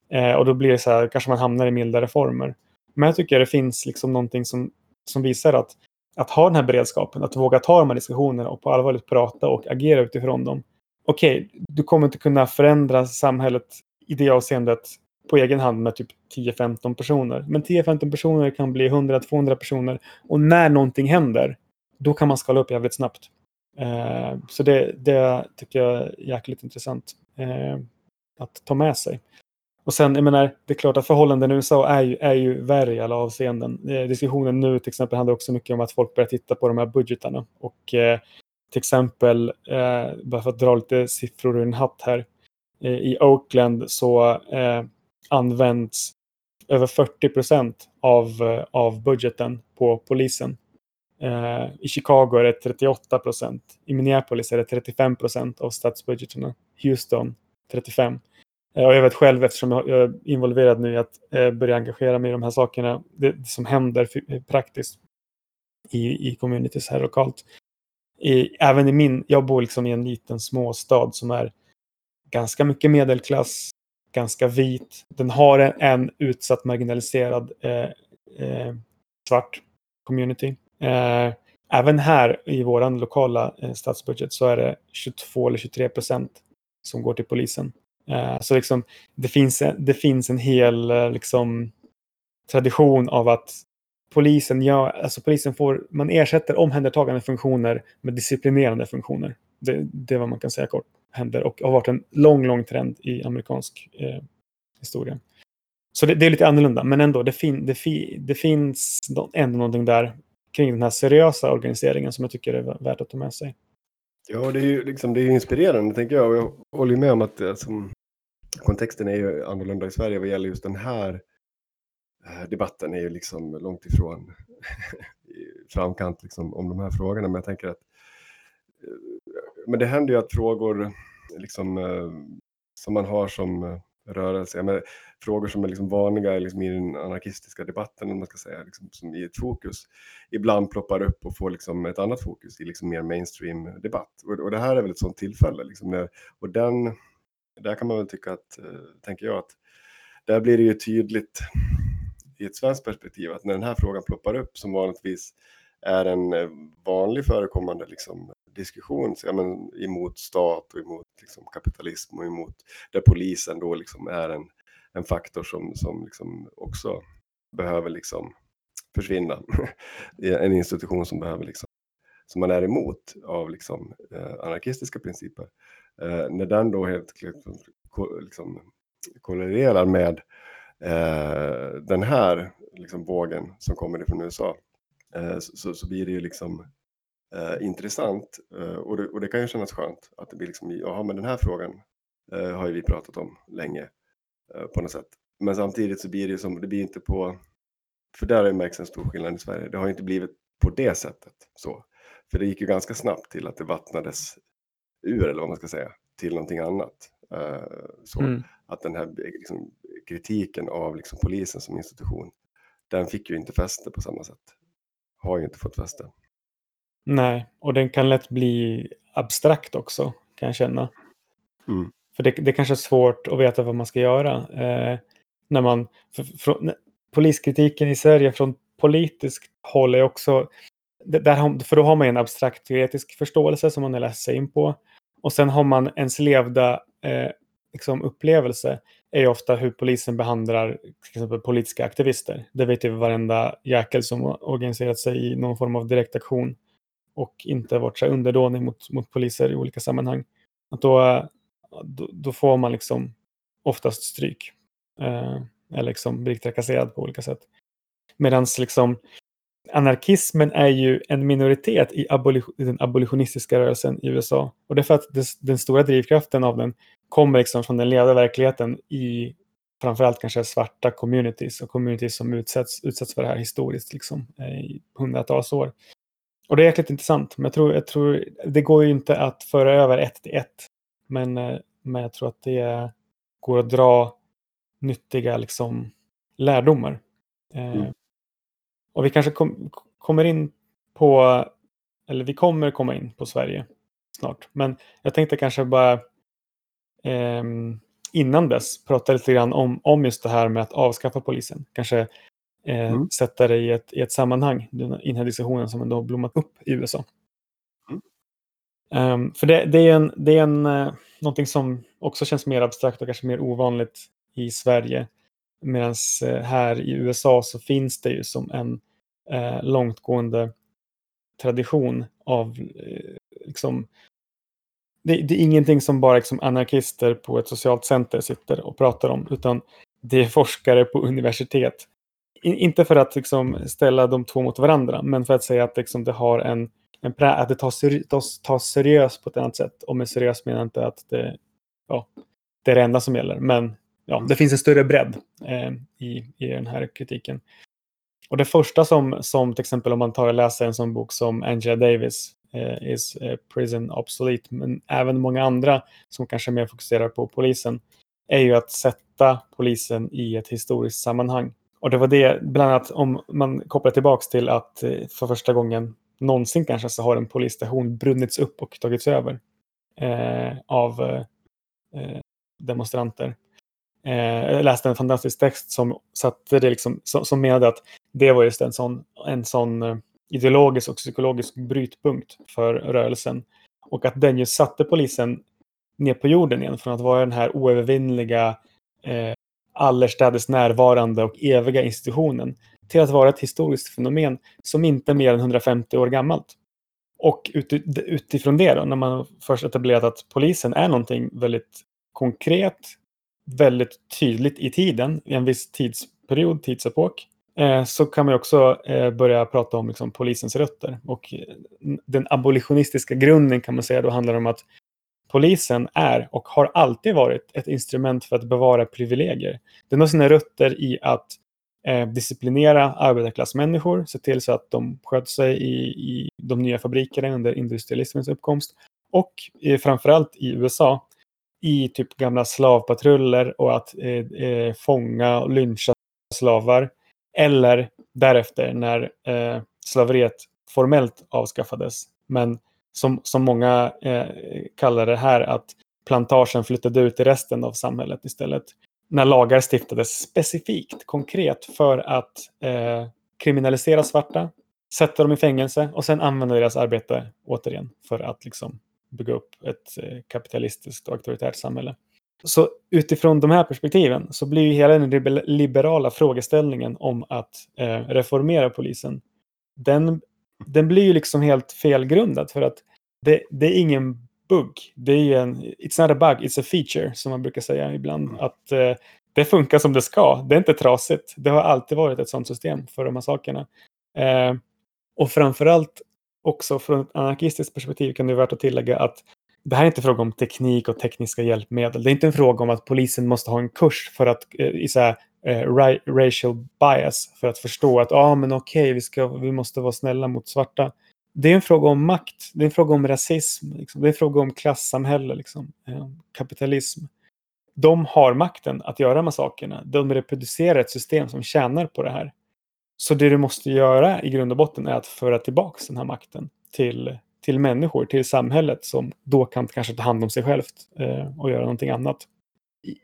Eh, och då blir det så här, kanske man hamnar i mildare former. Men jag tycker det finns liksom någonting som, som visar att, att ha den här beredskapen, att våga ta de här diskussionerna och på allvarligt prata och agera utifrån dem okej, okay, du kommer inte kunna förändra samhället i det avseendet på egen hand med typ 10-15 personer. Men 10-15 personer kan bli 100-200 personer. Och när någonting händer, då kan man skala upp jävligt snabbt. Eh, så det, det, tycker jag är jäkligt intressant eh, att ta med sig. Och sen, jag menar, det är klart att förhållanden i USA är ju, är ju värre i alla avseenden. Eh, diskussionen nu till exempel handlar också mycket om att folk börjar titta på de här budgetarna. Och eh, till exempel, eh, bara för att dra lite siffror ur en hatt här. eh, i Oakland så eh, används över 40 procent av, eh, av budgeten på polisen. Eh, I Chicago är det 38 procent. I Minneapolis är det 35 procent av statsbudgeterna. Houston 35. Eh, och jag vet själv eftersom jag är involverad nu i att eh, börja engagera mig i de här sakerna. Det, det som händer praktiskt i, i communities här lokalt. I, även i min, jag bor liksom i en liten småstad som är ganska mycket medelklass, ganska vit. Den har en, en utsatt marginaliserad eh, eh, svart community. Eh, även här i vår lokala eh, statsbudget så är det 22 eller 23 procent som går till polisen. Eh, så liksom, det, finns, en- det finns en hel eh, liksom, tradition av att polisen, gör, alltså polisen får, man ersätter omhändertagande funktioner med disciplinerande funktioner. Det, det är vad man kan säga kort händer och har varit en lång, lång trend i amerikansk eh, historia. Så det, det är lite annorlunda, men ändå, det, fin, det, fi, det finns ändå någonting där kring den här seriösa organiseringen som jag tycker är värt att ta med sig.
Ja, det är ju liksom, det är inspirerande tänker jag. Och jag håller med om att alltså, kontexten är ju annorlunda i Sverige vad gäller just den här Eh, debatten är ju liksom långt ifrån (laughs) i framkant liksom, om de här frågorna. Men jag tänker att eh, men det händer ju att frågor liksom, eh, som man har som rörelse, men, frågor som är liksom vanliga liksom, i den anarkistiska debatten, om man ska säga, liksom, som i ett fokus, ibland ploppar upp och får liksom, ett annat fokus i liksom, mer mainstream debatt. Och, och det här är väl ett sånt tillfälle. Liksom, när, och den, där kan man väl tycka att, tänker jag, att där blir det ju tydligt i ett svenskt perspektiv att när den här frågan ploppar upp som vanligtvis är en eh, vanlig förekommande liksom, diskussion så, ja, men, emot stat och emot liksom, kapitalism och emot där polisen då liksom är en, en faktor som, som liksom också behöver liksom försvinna. (laughs) En institution som behöver liksom, som man är emot av liksom, eh, anarkistiska principer. Eh, när den då helt klart liksom, korrelerar liksom, med eh, den här liksom, vågen som kommer ifrån USA eh, så, så- blir det ju liksom eh, intressant eh, och, det, och det kan ju kännas skönt att det blir liksom, jaha men den här frågan eh, har ju vi pratat om länge eh, på något sätt. Men samtidigt så blir det ju som, det blir inte på, för där har ju märkts en stor skillnad i Sverige, det har ju inte blivit på det sättet så. För det gick ju ganska snabbt till att det vattnades ur, eller vad man ska säga, till någonting annat. Eh, så
Mm.
att den här liksom, kritiken av liksom, polisen som institution, den fick ju inte fäste på samma sätt. Har ju inte fått fäste.
Nej, och den kan lätt bli abstrakt också, kan jag känna.
Mm.
För det, det kanske är svårt att veta vad man ska göra. Eh, när man, för, när- poliskritiken i Sverige från politiskt håll är också... Där för då har man en abstrakt teoretisk förståelse som man har läst sig in på. Och sen har man ens levda eh, liksom upplevelse är ofta hur polisen behandlar till exempel politiska aktivister. Det vet ju varenda jäkel som har organiserat sig i någon form av direktaktion och inte varit så underdånig mot, mot poliser i olika sammanhang. Att då, då, då får man liksom oftast stryk. Eh, eller liksom blir trakasserad på olika sätt. Medan liksom anarkismen är ju en minoritet i abolition, den abolitionistiska rörelsen i USA. Och det är för att det, den stora drivkraften av den kommer liksom från den levda verkligheten i framförallt kanske svarta communities och communities som utsätts, utsätts för det här historiskt liksom, eh, i hundratals år. Och det är jäkligt intressant. Men jag tror, jag tror det går ju inte att föra över ett till ett. Men, eh, men jag tror att det går att dra nyttiga liksom, lärdomar. Eh,
mm.
Och vi kanske kom, kommer in på, eller vi kommer komma in på Sverige snart. Men jag tänkte kanske bara ehm, innan dess prata lite grann om, om just det här med att avskaffa polisen. Kanske eh,
Mm.
sätta det i ett, i ett sammanhang, den- här diskussionen som ändå har blommat upp i USA.
Mm.
Ehm, för det, det är, en, det är en, eh, någonting som också känns mer abstrakt och kanske mer ovanligt i Sverige. Medan eh, här i USA så finns det ju som en eh, långtgående tradition av eh, liksom, det, det är ingenting som bara liksom anarkister på ett socialt center sitter och pratar om, utan det är forskare på universitet. I, inte för att liksom ställa de två mot varandra, men för att säga att liksom det har en, en prä, att det tas, seri, tas, tas seriöst på ett annat sätt. Och med seriöst menar jag inte att det, ja, det är det enda som gäller. Men ja, det finns en större bredd eh, i, i den här kritiken. Och det första som, som till exempel om man tar och läser en sån bok som Angela Davis, eh, Is eh, Prison Obsolete, men även många andra som kanske mer fokuserar på polisen, är ju att sätta polisen i ett historiskt sammanhang. Och det var det, bland annat om man kopplar tillbaks till att eh, för första gången någonsin kanske så har en polisstation brunnits upp och tagits över eh, av eh, demonstranter. Eh, jag läste en fantastisk text som, satte det liksom, som, som menade att det var just en sån, en sån eh, ideologisk och psykologisk brytpunkt för rörelsen. Och att den just satte polisen ner på jorden igen från att vara den här oövervinnliga, eh, allestädes närvarande och eviga institutionen till att vara ett historiskt fenomen som inte är mer än 150 år gammalt. Och utifrån det då, när man först etablerat att polisen är någonting väldigt konkret, väldigt tydligt i tiden, i en viss tidsperiod, tidsepok, eh, så kan man också eh, börja prata om liksom, polisens rötter. Och eh, den abolitionistiska grunden kan man säga då handlar om att polisen är och har alltid varit ett instrument för att bevara privilegier. Den har sina rötter i att eh, disciplinera arbetarklassmänniskor, se till så att de sköter sig i, i de nya fabrikerna under industrialismens uppkomst och eh, framförallt i USA i typ gamla slavpatruller och att eh, eh, fånga och lyncha slavar. Eller därefter när eh, slaveriet formellt avskaffades. Men som, som många eh, kallar det här att plantagen flyttade ut i resten av samhället istället. När lagar stiftades specifikt, konkret för att eh, kriminalisera svarta, sätta dem i fängelse och sen använda deras arbete återigen för att liksom bygga upp ett eh, kapitalistiskt och auktoritärt samhälle. Så utifrån de här perspektiven så blir ju hela den liberala frågeställningen om att eh, reformera polisen, den, den blir ju liksom helt felgrundad för att det, det är ingen bugg. Det är en, it's not a bug, it's a feature som man brukar säga ibland. Mm. Att eh, det funkar som det ska. Det är inte trasigt. Det har alltid varit ett sådant system för de här sakerna. Eh, och framförallt också från ett anarkistiskt perspektiv kan det vara värt att tillägga att det här är inte fråga om teknik och tekniska hjälpmedel. Det är inte en fråga om att polisen måste ha en kurs för att eh, i så här, eh, racial bias för att förstå att ah, men okej, vi, ska, vi måste vara snälla mot svarta. Det är en fråga om makt, det är en fråga om rasism, liksom. det är en fråga om klassamhälle, liksom. eh, kapitalism. De har makten att göra de här sakerna. De reproducerar ett system som tjänar på det här. Så det du måste göra i grund och botten är att föra tillbaka den här makten till, till människor, till samhället som då kan kanske ta hand om sig självt eh, och göra någonting annat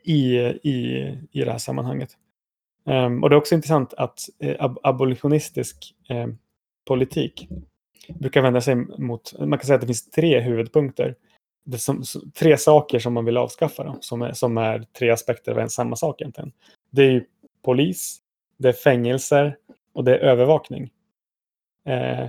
i, i, i det här sammanhanget. Um, och det är också intressant att eh, ab abolitionistisk eh, politik brukar vända sig mot, man kan säga att det finns tre huvudpunkter. Det som, tre saker som man vill avskaffa då, som, är, som är tre aspekter av en samma sak egentligen. Det är polis, det är fängelser och det är övervakning. Eh,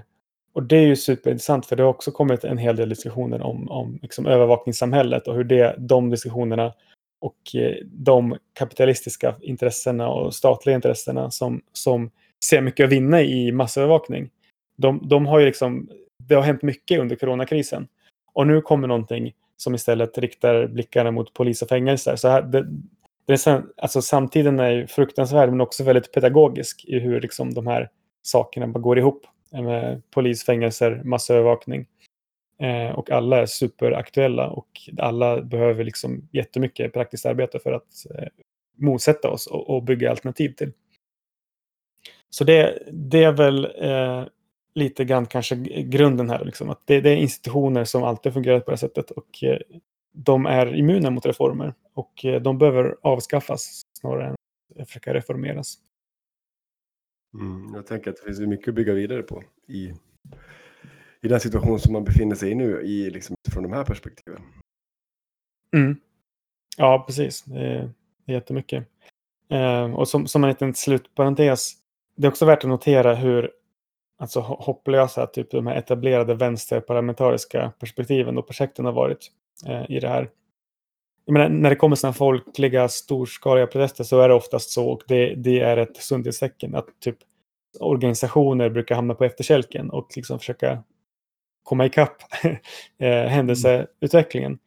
och det är ju superintressant för det har också kommit en hel del diskussioner om, om liksom övervakningssamhället och hur det, de diskussionerna och eh, de kapitalistiska intressena och statliga intressena som, som ser mycket att vinna i massövervakning. De, de har ju liksom, det har hänt mycket under coronakrisen. Och nu kommer någonting som istället riktar blickarna mot polis och fängelser. Så här, det, det är, alltså, samtiden är fruktansvärd men också väldigt pedagogisk i hur liksom, de här sakerna bara går ihop. Eh, med polis, fängelser, massövervakning. Eh, och alla är superaktuella och alla behöver liksom jättemycket praktiskt arbete för att eh, motsätta oss och, och, bygga alternativ till. Så det, det är väl eh, lite grann kanske grunden här. Liksom, att det, det, är institutioner som alltid fungerat på det här sättet och eh, de är immuna mot reformer och eh, de behöver avskaffas snarare än försöka reformeras.
Mm, jag tänker att det finns mycket att bygga vidare på i, i den situation som man befinner sig i nu i, liksom, från de här perspektiven.
Mm. Ja, precis. Det är, det är jättemycket. Eh, och som, som en liten slutparentes, det är också värt att notera hur alltså, hopplösa typ, de här etablerade vänsterparlamentariska perspektiven och projekten har varit Eh, i det här. Menar, när det kommer sådana folkliga storskaliga protester så är det oftast så och det, det är ett sundhetstecken att typ organisationer brukar hamna på efterkälken och liksom försöka komma ikapp (laughs) eh, händelseutvecklingen.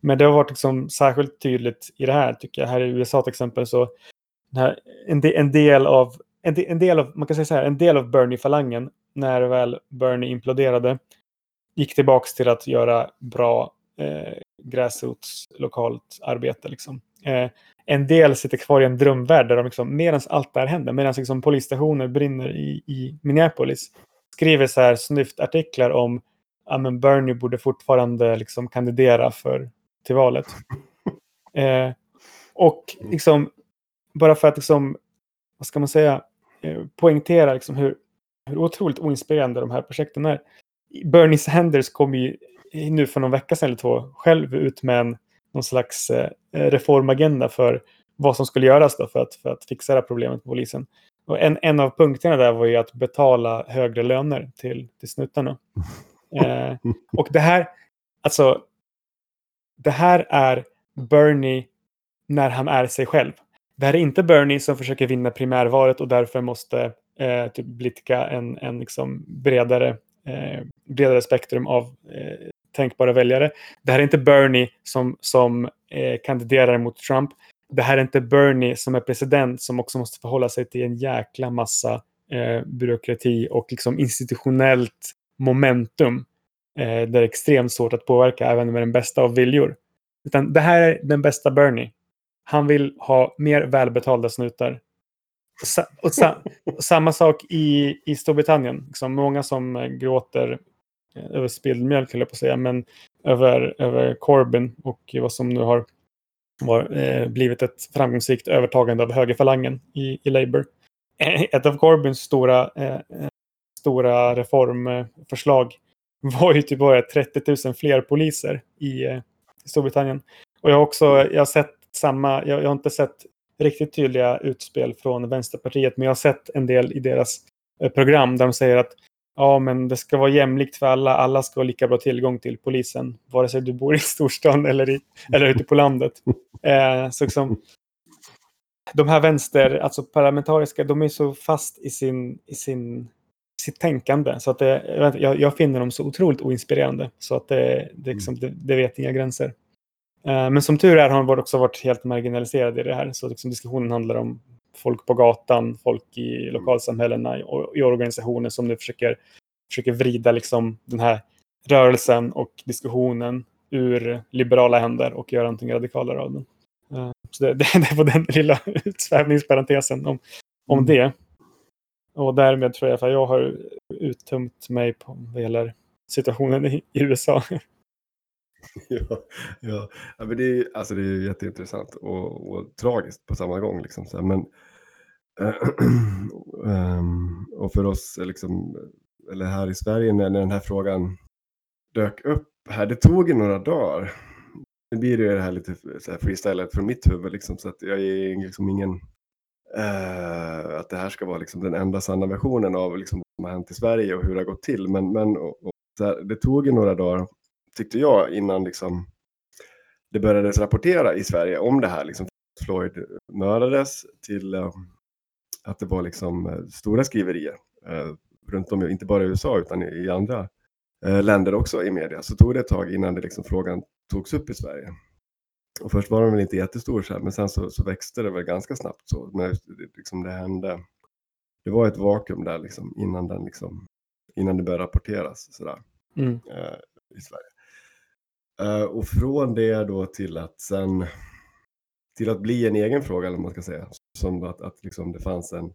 Men det har varit liksom särskilt tydligt i det här tycker jag. Här i USA till exempel så här, en, de, en, del av, en, de, en, del av, man kan säga så här, en del av Bernie-falangen när väl Bernie imploderade gick tillbaks till att göra bra eh, gräsrots lokalt arbete. Liksom. Eh, en del sitter kvar i en drömvärld där de liksom, medan allt det här händer, medan liksom, polisstationer brinner i, i Minneapolis, skriver så här snyftartiklar om att ja, Bernie borde fortfarande liksom, kandidera för, till valet. (laughs) Eh, och liksom, bara för att liksom, vad ska man säga, eh, poängtera liksom hur, hur otroligt oinspirerande de här projekten är. Bernie Sanders kom ju nu för någon vecka sedan eller två själv ut med en, någon slags eh, reformagenda för vad som skulle göras då för att, för att fixa det här problemet med polisen. Och en, en av punkterna där var ju att betala högre löner till, till snuttarna. (laughs) Eh, och det här, alltså, det här är Bernie när han är sig själv. Det här är inte Bernie som försöker vinna primärvalet och därför måste eh, typ blidka en, en liksom bredare, eh, bredare spektrum av eh, tänkbara väljare. Det här är inte Bernie som, som eh, kandiderar mot Trump. Det här är inte Bernie som är president som också måste förhålla sig till en jäkla massa eh, byråkrati och liksom institutionellt momentum. Eh, där det är extremt svårt att påverka även med den bästa av viljor. Utan det här är den bästa Bernie. Han vill ha mer välbetalda snutar. Och, sa och, sa och samma sak i, i Storbritannien. Liksom många som eh, gråter Eh, över spilld mjölk, höll jag på att säga, men över, över Corbyn och vad som nu har var, eh, blivit ett framgångsrikt övertagande av högerfalangen i, i Labour. (laughs) Ett av Corbyns stora, eh, eh, stora reformförslag var ju typ bara 30 000 fler poliser i, eh, Storbritannien. Och jag har också jag har sett samma, jag, jag, har inte sett riktigt tydliga utspel från Vänsterpartiet, men jag har sett en del i deras eh, program där de säger att ja, men det ska vara jämlikt för alla. Alla ska ha lika bra tillgång till polisen, vare sig du bor i (laughs) storstan eller, i, eller ute på landet. (laughs) Eh, så liksom, de här vänster, alltså parlamentariska, de är så fast i sin, i sin sitt tänkande. Så att det, jag, jag, finner dem så otroligt oinspirerande. Så att det, det, mm. liksom, det, det vet inga gränser. Uh, men som tur är har de också varit helt marginaliserade i det här. Så liksom diskussionen handlar om folk på gatan, folk i mm. lokalsamhällena och i organisationer som nu försöker, försöker vrida liksom den här rörelsen och diskussionen ur liberala händer och göra någonting radikalare av den. Uh, så det, (laughs) det, det var den lilla utsvävningsparentesen om, om mm. det. Och därmed tror jag att jag har uttömt mig på vad gäller situationen i, USA. (laughs)
ja, ja. ja men det, är, alltså det är jätteintressant och, och tragiskt på samma gång. Liksom. Men, Eh, (clears throat) ehm, och för oss, eh, liksom, eller här i Sverige, när, när den här frågan dök upp här, det tog ju några dagar. Nu blir det här lite så här freestylat från mitt huvud, liksom, så att jag är liksom ingen Uh, att det här ska vara liksom den enda sanna versionen av liksom vad som har hänt i Sverige och hur det har gått till. Men, men och, och här, det tog ju några dagar, tyckte jag, innan liksom det började rapportera i Sverige om det här. Liksom Floyd mördades till uh, att det var liksom uh, stora skriverier runt om, inte bara i USA utan i, i andra länder också i media. Så tog det ett tag innan det liksom frågan togs upp i Sverige. Och först var den väl inte jättestor så här, men sen så, så, växte det väl ganska snabbt så. När liksom det hände. Det var ett vakuum där liksom innan, den liksom, innan det började rapporteras sådär, mm. eh, i Sverige. Eh, och från det då till att sen till att bli en egen fråga, eller man ska säga. Som att, att liksom det fanns en,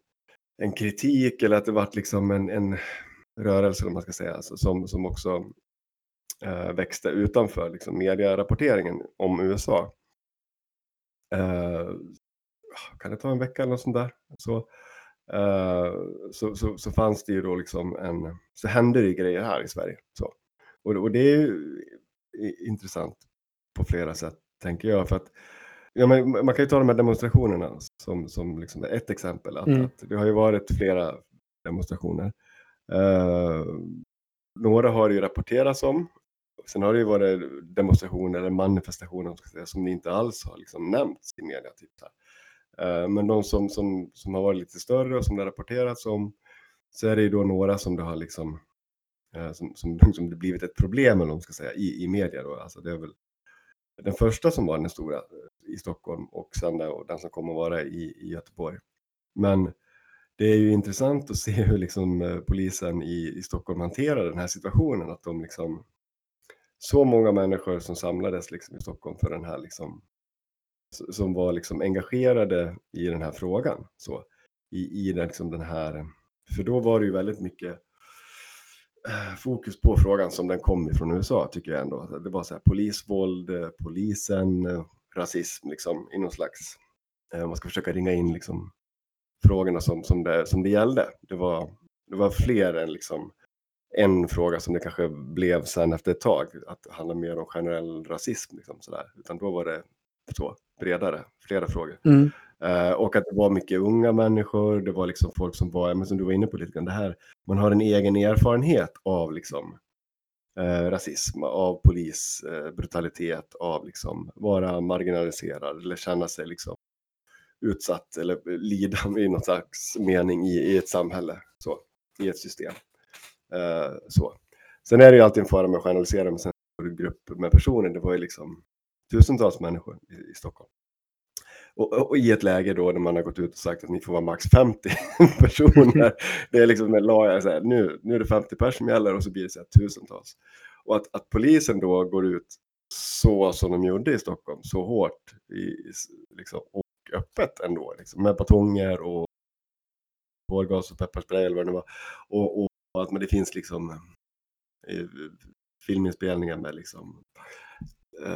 en kritik eller att det var liksom en, en rörelse, eller man ska säga, alltså, som, som också eh, växte utanför liksom, medierapporteringen om USA. Eh, kan det ta en vecka eller något sånt där? Så, eh, så, så, så, fanns det ju då liksom en, så hände det ju grejer här i Sverige. Så. Och, och det är ju intressant på flera sätt, tänker jag. För att, ja, men man kan ju ta de här demonstrationerna som, som liksom ett exempel. Att, mm. att det har ju varit flera demonstrationer. Uh, några har det ju rapporterats om Sen har det ju varit demonstrationer eller manifestationer säga, som inte alls har liksom nämnts i media. Typ uh, men de som, som, som har varit lite större och som det har rapporterats om så är det ju då några som det har liksom uh, som, som, som det blivit ett problem eller man ska säga, i, i media. Då. Alltså det är väl den första som var den stora eh, i Stockholm och sen där, den som kommer vara i, i Göteborg. Men det är ju intressant att se hur liksom eh, polisen i, i Stockholm hanterar den här situationen. Att de liksom, så många människor som samlades liksom i Stockholm för den här liksom, som var liksom engagerade i den här frågan. Så, I i den, liksom den här, för då var det ju väldigt mycket Eh, fokus på frågan som den kom ifrån USA tycker jag ändå. Det var så här polisvåld, eh, polisen, eh, rasism liksom i någon slags, man ska försöka ringa in liksom frågorna som, som, det, som det gällde. Det var, det var fler än liksom en fråga som det kanske blev sen efter ett tag, att det handlade mer om generell rasism. Liksom, sådär. Utan då var det så bredare, flera frågor. Mm. Uh, och att det var mycket unga människor, det var liksom folk som var, men som du var inne på lite grann, det här, man har en egen erfarenhet av liksom, uh, rasism, av polisbrutalitet, eh, uh, av liksom vara marginaliserad eller känna sig liksom utsatt eller lida i någon slags mening i, i ett samhälle, så, i ett system. Så. Sen är det ju alltid en fara med att generalisera med en grupp med personer. Det var ju liksom tusentals människor i, i Stockholm. Och, och, i ett läge då när man har gått ut och sagt att ni får vara max 50 (laughs) personer. det är liksom en lag, så här, nu, nu är det 50 personer som gäller och så blir det så här, tusentals. Och att, att polisen då går ut så som de gjorde i Stockholm, så hårt i, liksom, och öppet ändå, liksom, med batonger och tårgas och pepparspray eller vad det var. Och, och, och att men det finns liksom eh, filminspelningar med liksom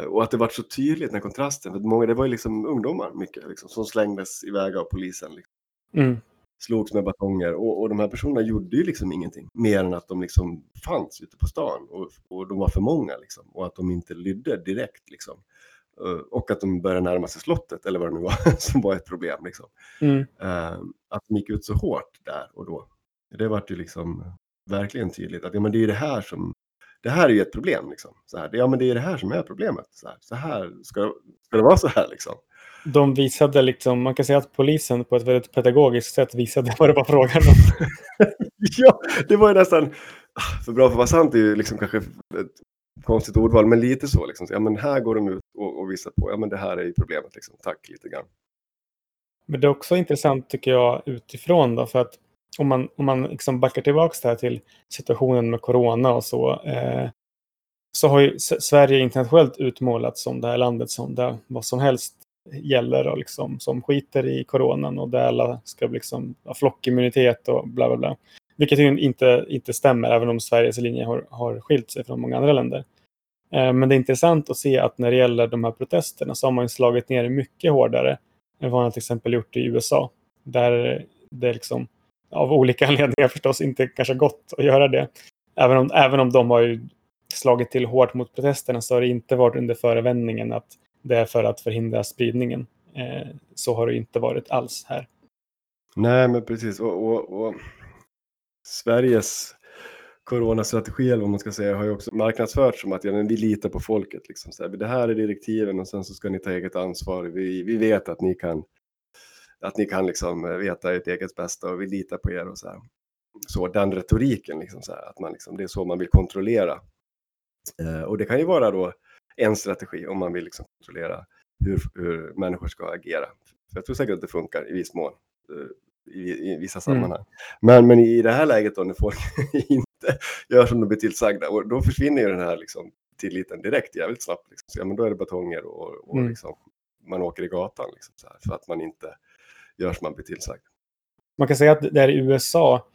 och att det var så tydligt den kontrasten, för många, det var ju liksom ungdomar mycket liksom, som slängdes iväg av polisen. Liksom. Mm. Slogs med batonger och, och de här personerna gjorde ju liksom ingenting mer än att de liksom fanns ute på stan och, och de var för många liksom och att de inte lydde direkt liksom. Eh, och att de började närma sig slottet eller vad det nu var (laughs) som var ett problem. Liksom. Mm. Uh, att de gick ut så hårt där och då. Det var ju liksom verkligen tydligt att ja, men det är det här som det här är ju ett problem. Liksom. Så här, ja, men det är det här som är problemet. Så här, så här ska, ska det vara så här. Liksom.
De visade, liksom, man kan säga att polisen på ett väldigt pedagogiskt sätt visade (laughs) vad det var frågan om. (laughs)
ja, det var ju nästan, ah, för bra för att vara sant är ju liksom kanske ett konstigt ordval, men lite så. Liksom. Ja, men här går de ut och, och visar på, ja men det här är ju problemet. Liksom. Tack lite grann.
Men det är också intressant tycker jag utifrån då, för att om man, om man liksom backar tillbaka här till situationen med corona och så, eh, så har ju Sverige internationellt utmålats som det här landet som där vad som helst gäller och liksom, som skiter i coronan och där alla ska liksom ha flockimmunitet och bla bla bla. Vilket ju inte, inte stämmer, även om Sveriges linje har, har skilt sig från många andra länder. Eh, men det är intressant att se att när det gäller de här protesterna så har man slagit ner mycket hårdare än vad man till exempel gjort i USA. Där det liksom, av olika (laughs) anledningar förstås inte kanske gått att göra det. Även om, även om de har ju slagit till hårt mot protesterna så har det inte varit under förevändningen att det är för att förhindra spridningen. Eh, så har det inte varit alls här.
Nej, men precis. Och, och, och Sveriges coronastrategi, eller vad man ska säga, har ju också marknadsförts som att ja, vi litar på folket. Liksom. Så här, det här är direktiven och sen så ska ni ta eget ansvar. Vi, vi vet att ni kan, att ni kan liksom eh, veta ert eget bästa och vi litar på er och så här. Så den retoriken, liksom, så här, att man liksom, det är så man vill kontrollera. Eh, och det kan ju vara då en strategi om man vill liksom kontrollera hur, hur människor ska agera. För jag tror säkert att det funkar i viss mån. Eh, i, i vissa mm. sammanhang. Mm. Men, men i det här läget då när folk (laughs) inte gör som de blir tillsagda, och då försvinner ju den här liksom, tilliten direkt jävligt snabbt. Liksom. Så, ja, men då är det batonger och, och mm. liksom, man åker i gatan liksom, så här, för att man inte gör som man blir tillsagd.
Man kan säga att där i USA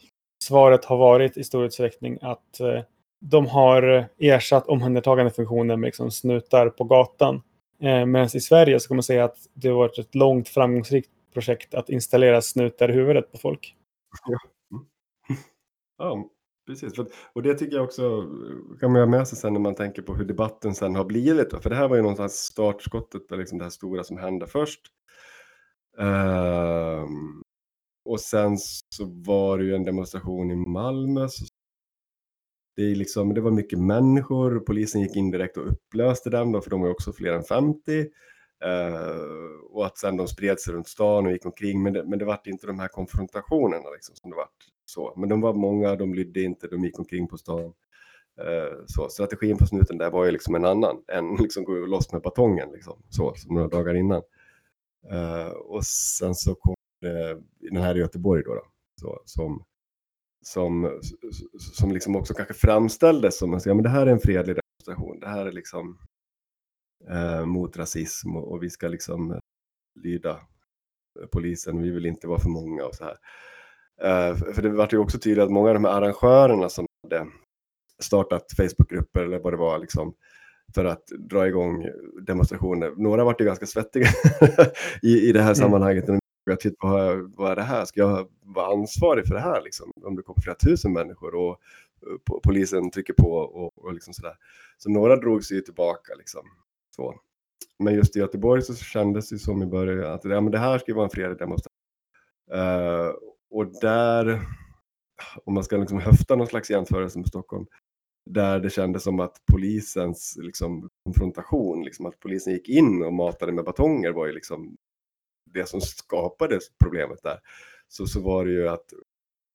svaret har varit i stor utsträckning att eh, de har ersatt omhändertagandefunktionen med liksom snutar på gatan. Eh, Medan i Sverige så kan man säga att det har varit ett långt framgångsrikt projekt att installera snutar i huvudet på folk.
Ja, (laughs) ja precis. Och det tycker jag också kan man ha med sig sen när man tänker på hur debatten sen har blivit. För det här var ju någonstans startskottet på liksom det här stora som hände först. Ehm, och sen så var det ju en demonstration i Malmö. Det, är liksom, det var mycket människor, polisen gick in direkt och upplöste dem, då, för de var också fler än 50. Uh, ehm, och att sen de spred sig runt stan och gick omkring. Men det, men det vart inte de här konfrontationerna liksom, som det vart så. Men de var många, de lydde inte, de gick omkring på stan. Uh, så strategin på snuten där var ju liksom en annan än (laughs) liksom gå loss med batongen liksom, så, som några dagar innan. Uh, och sen så kom det, den här i Göteborg då, då så, som, som, som liksom också kanske framställdes som att ja, men det här är en fredlig demonstration. Det här är liksom uh, mot rasism och, och, vi ska liksom eh, lyda polisen. Vi vill inte vara för många och så här. Uh, för det var ju också tydligt att många av de här arrangörerna som hade startat Facebookgrupper eller vad det var liksom, för att dra igång demonstrationer. Några vart ju ganska svettiga (laughs) i, i det här mm. sammanhanget. Jag tittade på vad är det här? Ska jag vara ansvarig för det här? Liksom? Om det kommer flera tusen människor och uh, polisen trycker på och, och liksom sådär. Så några drog sig tillbaka. Liksom. Så. Men just i Göteborg så kändes det som i början att ja, men det här ska vara en fredlig demonstration. Uh, och där, om man ska liksom höfta någon slags jämförelse med Stockholm, där det kändes som att polisens liksom, konfrontation, liksom, att polisen gick in och matade med batonger var ju liksom det som skapade problemet där. Så, så var det ju att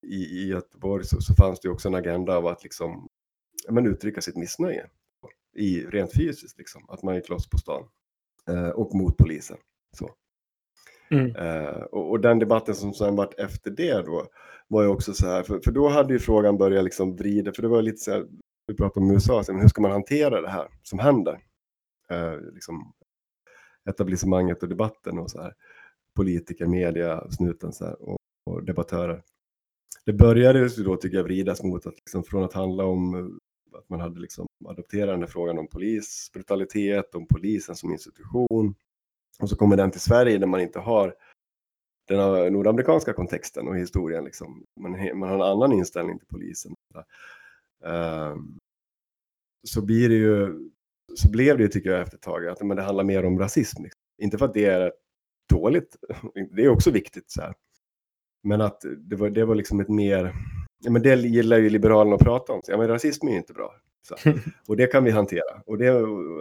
i, i Göteborg så, så fanns det också en agenda av att liksom, men uttrycka sitt missnöje i, rent fysiskt, liksom, att man gick loss på stan eh, och mot polisen. Så. Mm. Eh, och, och, den debatten som sen vart efter det då var ju också så här, för, för då hade ju frågan börjat liksom vrida, för det var lite så här, vi pratar om USA, men hur ska man hantera det här som händer? Eh, liksom etablissemanget och debatten och så här. Politiker, media, snuten så här, och, och debattörer. Det började ju då tycker jag vridas mot att liksom, från att handla om eh, att man hade liksom adopterat den här frågan om polisbrutalitet, om polisen som institution. Och så kommer den till Sverige där man inte har den nordamerikanska kontexten och historien. Liksom. Man, man har en annan inställning till polisen. Ehm, så blir det ju, så blev det ju tycker jag efter ett tag att men det handlar mer om rasism. Liksom. Inte för att det är dåligt, (laughs) det är också viktigt så här. Men att det var, det var liksom ett mer, ja, men det gillar ju Liberalerna att prata om, ja men rasism är ju inte bra. Så. (laughs) Och det kan vi hantera. Och det,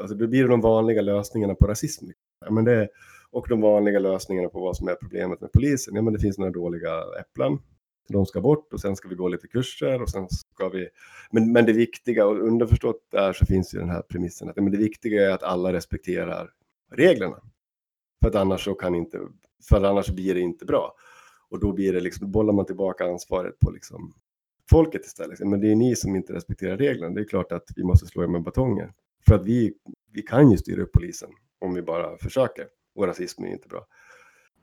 alltså, det blir de vanliga lösningarna på rasism. Ja, men det, och de vanliga lösningarna på vad som är problemet med polisen. Ja men det finns några dåliga äpplen de ska bort och sen ska vi gå lite kurser och sen ska vi... Men, men det viktiga, och underförstått där så finns ju den här premissen att men det viktiga är att alla respekterar reglerna. För att annars så kan inte, för annars blir det inte bra. Och då blir det liksom, bollar man tillbaka ansvaret på liksom folket istället. Men det är ni som inte respekterar reglerna. Det är klart att vi måste slå er med batonger. För att vi, vi kan ju styra upp polisen om vi bara försöker. Och rasism är inte bra.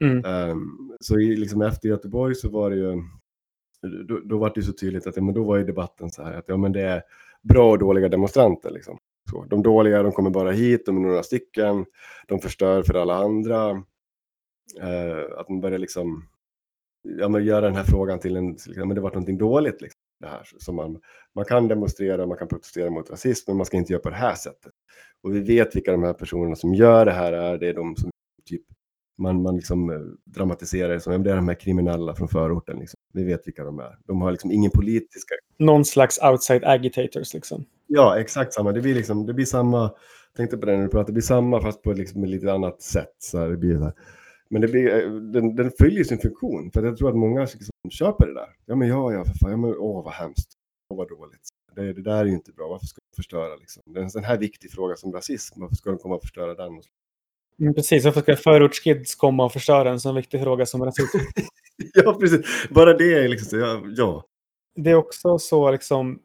Mm. Um, så i, liksom efter Göteborg så var det ju då, då var det så tydligt att ja, men då var ju debatten så här att ja, men det är bra och dåliga demonstranter. Liksom. Så, de dåliga de kommer bara hit, de är några stycken, de förstör för alla andra. Eh, att man börjar liksom, ja, men göra den här frågan till en, liksom, men det var någonting dåligt. Liksom, det här. Så man, man kan demonstrera, man kan protestera mot rasism, men man ska inte göra på det här sättet. Och vi vet vilka de här personerna som gör det här är, det är de som man, man liksom eh, dramatiserar det som det är de här kriminella från förorten. Liksom. Vi vet vilka de är. De har liksom ingen politiska...
Någon slags outside agitators liksom.
Ja, exakt samma. Det blir, liksom, det blir samma, tänkte på det när du pratade, det blir samma fast på liksom ett lite annat sätt. Så här, det blir så. Men det blir, eh, den, den följer sin funktion. För jag tror att många liksom köper det där. Ja, men ja, ja, för fan. Ja, men, åh, vad hemskt. Åh, vad dåligt. Det, det där är ju inte bra. Varför ska de förstöra liksom? Det är en sån här viktig fråga som rasism. Varför ska de komma och förstöra den?
Mm, precis, varför ska förortskids komma och förstöra en så viktig fråga som rasism? (laughs)
ja, precis. Bara det är liksom, ja, ja.
Det är också så liksom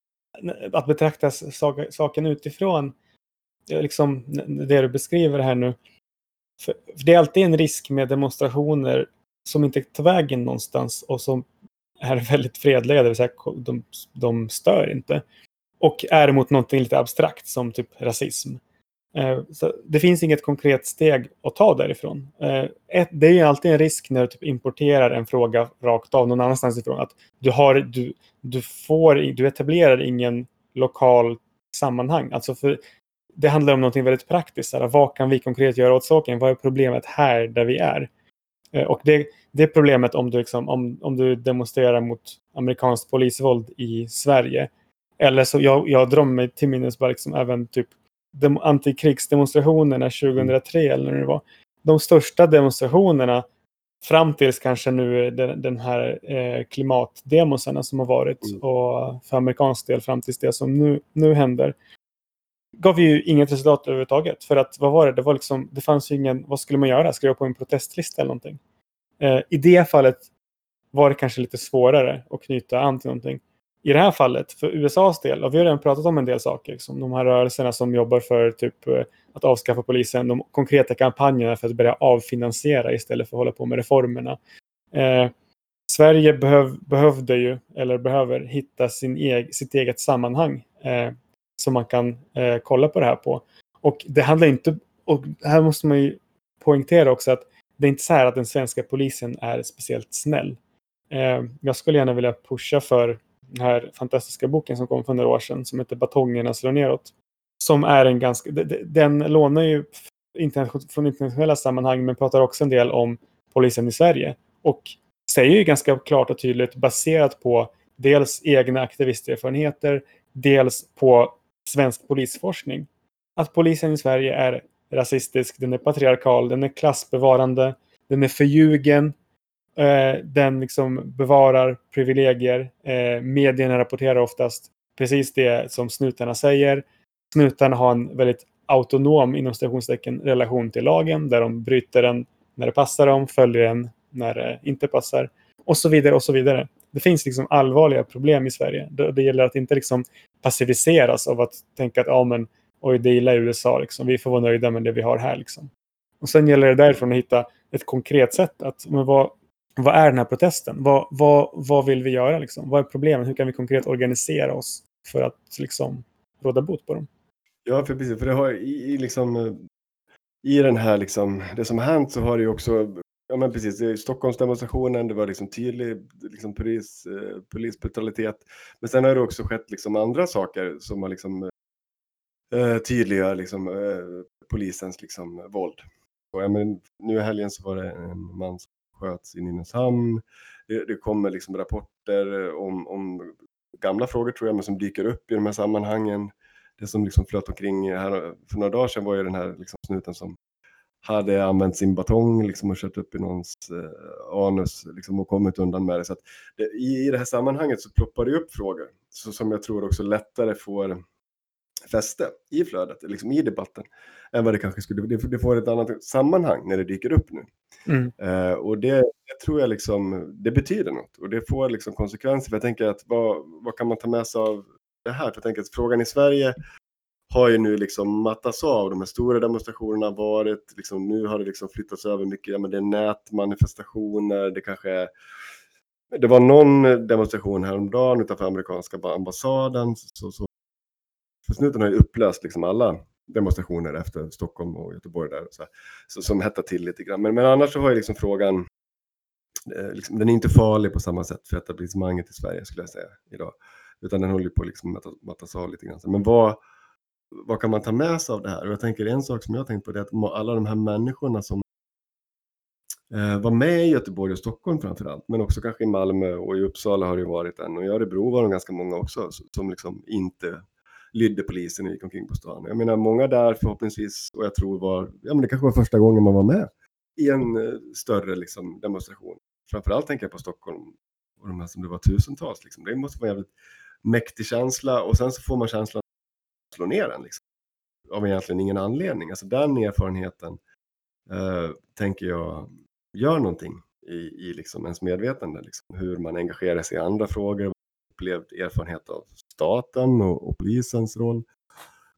att betrakta saken utifrån, liksom det du beskriver här nu. För det är alltid en risk med demonstrationer som inte tar vägen någonstans och som är (laughs) väldigt fredliga, det vill säga de, de stör inte. Och är mot någonting lite abstrakt som typ rasism. Eh, så det finns inget konkret steg att ta därifrån. Eh, det är alltid en risk när du typ importerar en fråga rakt av någon annanstans ifrån. Att du, har, du, du, får, du etablerar ingen lokal sammanhang. Alltså för, det handlar om något väldigt praktiskt. Här, vad kan vi konkret göra åt saken? Vad är problemet här där vi är? Eh, och det, det problemet om du, liksom, om, om du demonstrerar mot amerikanskt polisvåld i Sverige. Eller så jag, jag drar mig till minnes bara liksom även typ antikrigsdemonstrationerna 2003 eller när det var. De största demonstrationerna fram tills kanske nu den, den här eh, klimatdemosarna som har varit
Mm.
och för amerikansk del fram tills det som nu, nu händer gav ju inget resultat överhuvudtaget. För att vad var det? Det var liksom, det fanns ju ingen, vad skulle man göra? Skriva på en protestlista eller någonting? Eh, I det fallet var det kanske lite svårare att knyta an till någonting. I det här fallet, för USAs del, och vi har redan pratat om en del saker, som de här rörelserna som jobbar för typ eh, att avskaffa polisen, de konkreta kampanjerna för att börja avfinansiera istället för att hålla på med reformerna. Eh, Sverige behöv, behövde ju, eller behöver, hitta sin eg, sitt eget sammanhang eh, som man kan eh, kolla på det här på. Och det handlar inte, och här måste man ju poängtera också att det är inte så här att den svenska polisen är speciellt snäll. Eh, jag skulle gärna vilja pusha för den här fantastiska boken som kom för några år sedan som heter Batongerna slår neråt. Som är en ganska, den lånar ju från internationella sammanhang men pratar också en del om polisen i Sverige. Och säger ju ganska klart och tydligt baserat på dels egna aktivisterfarenheter, dels på svensk polisforskning. Att polisen i Sverige är rasistisk, den är patriarkal, den är klassbevarande, den är förljugen, Eh, den liksom bevarar privilegier. Eh, medierna rapporterar oftast precis det som snutarna säger. Snutarna har en väldigt autonom inom stationstecken relation till lagen där de bryter den när det passar dem, följer den när det inte passar och så vidare och så vidare. Det finns liksom allvarliga problem i Sverige. Det, det gäller att inte liksom passiviseras av att tänka att ja, men, oj, det är illa i USA. Liksom. Vi får vara nöjda med det vi har här. Liksom. Och sen gäller det därifrån att hitta ett konkret sätt. Att, men vad, vad är den här protesten? Vad, vad, vad vill vi göra? Liksom? Vad är problemen? Hur kan vi konkret organisera oss för att liksom, råda bot på dem?
Ja, för precis. För det har i, i liksom eh, i den här liksom, det som har hänt så har det ju också, ja men precis, det är Stockholmsdemonstrationen, det var liksom tydlig liksom polis, eh, polisbrutalitet. Men sen har det också skett liksom andra saker som har liksom eh, eh tydliggör liksom eh, polisens liksom våld. Och, ja, men, nu i helgen så var det en man som sköts i Nynäshamn. Det, det kommer liksom rapporter eh, om, om gamla frågor tror jag, men som dyker upp i de här sammanhangen det som liksom flöt omkring här för några dagar sedan var ju den här liksom snuten som hade använt sin batong liksom och kört upp i någons eh, anus liksom och kommit undan med det. Så att det, i, I det här sammanhanget så ploppar det upp frågor så som jag tror också lättare får fäste i flödet, liksom i debatten, än vad det kanske skulle... Det, det får ett annat sammanhang när det dyker upp nu.
Mm.
Eh, och det, det tror jag liksom, det betyder något och det får liksom konsekvenser. För jag tänker att vad, vad kan man ta med sig av det här? För jag tänker att frågan i Sverige har ju nu liksom mattats av. De här stora demonstrationerna har varit, liksom, nu har det liksom flyttats över mycket, ja, men det är nätmanifestationer, det kanske är det var någon demonstration häromdagen utanför amerikanska ambassaden. Så, så, snuten har ju upplöst liksom alla demonstrationer efter Stockholm och Göteborg där. Så, så, som hettar till lite grann. Men, men annars så har ju liksom frågan, eh, liksom, den är inte farlig på samma sätt för etablissemanget i Sverige skulle jag säga idag. Utan den håller på att liksom mattas, av lite grann. Men vad, vad kan man ta med sig av det här? Och jag tänker en sak som jag har tänkt på det är att alla de här människorna som eh, var med i Göteborg och Stockholm framför allt, men också kanske i Malmö och i Uppsala har det varit en och i Örebro var de ganska många också som liksom inte lydde polisen och gick omkring på stan. Jag menar många där förhoppningsvis och jag tror var, ja men det kanske var första gången man var med i en eh, större liksom, demonstration. Framförallt tänker jag på Stockholm och de här som det var tusentals. Liksom. Det måste vara en jävligt mäktig känsla och sen så får man känslan att slå ner den. Liksom. Av egentligen ingen anledning. Alltså den erfarenheten eh, tänker jag gör någonting i, i liksom ens medvetande. Liksom. Hur man engagerar sig i andra frågor, upplevd erfarenhet av staten och, och polisens roll.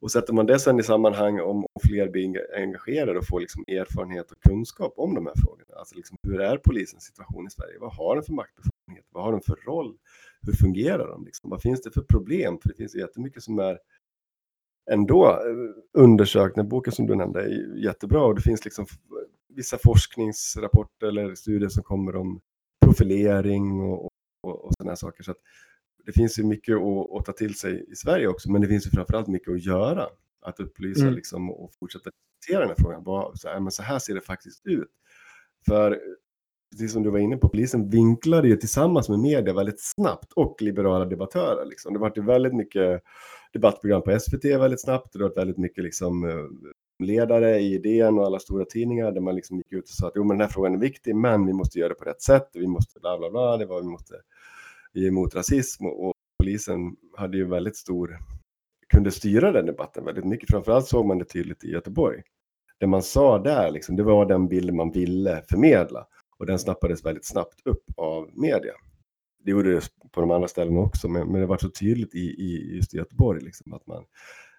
Och sätter man det sen i sammanhang om, fler blir engagerade och får liksom erfarenhet och kunskap om de här frågorna. Alltså liksom, hur är polisens situation i Sverige? Vad har den för maktbefogenhet? Vad har den för roll? Hur fungerar de? Liksom? Vad finns det för problem? För det finns jättemycket som är ändå eh, undersökt. Den boken som du nämnde är jättebra och det finns liksom vissa forskningsrapporter eller studier som kommer om profilering och, och, och sådana här saker. Så det finns ju mycket att, att, ta till sig i Sverige också, men det finns ju framförallt mycket att göra. Att upplysa mm. liksom, och fortsätta diskutera den här frågan. Bara, så, här, men så här ser det faktiskt ut. För precis som du var inne på, polisen vinklade ju tillsammans med media väldigt snabbt och liberala debattörer. Liksom. Det var väldigt mycket debattprogram på SVT väldigt snabbt. Det var väldigt mycket liksom, ledare i DN och alla stora tidningar där man liksom gick ut och sa att jo, men den här frågan är viktig, men vi måste göra det på rätt sätt. Vi måste bla bla bla. Det var vi måste ge emot rasism och, och polisen hade ju väldigt stor kunde styra den debatten väldigt mycket. Framförallt såg man det tydligt i Göteborg. Det man sa där, liksom, det var den bilden man ville förmedla. Och den snappades väldigt snabbt upp av media. Det gjorde det på de andra ställena också, men, men det var så tydligt i, i just i Göteborg. Liksom, att man,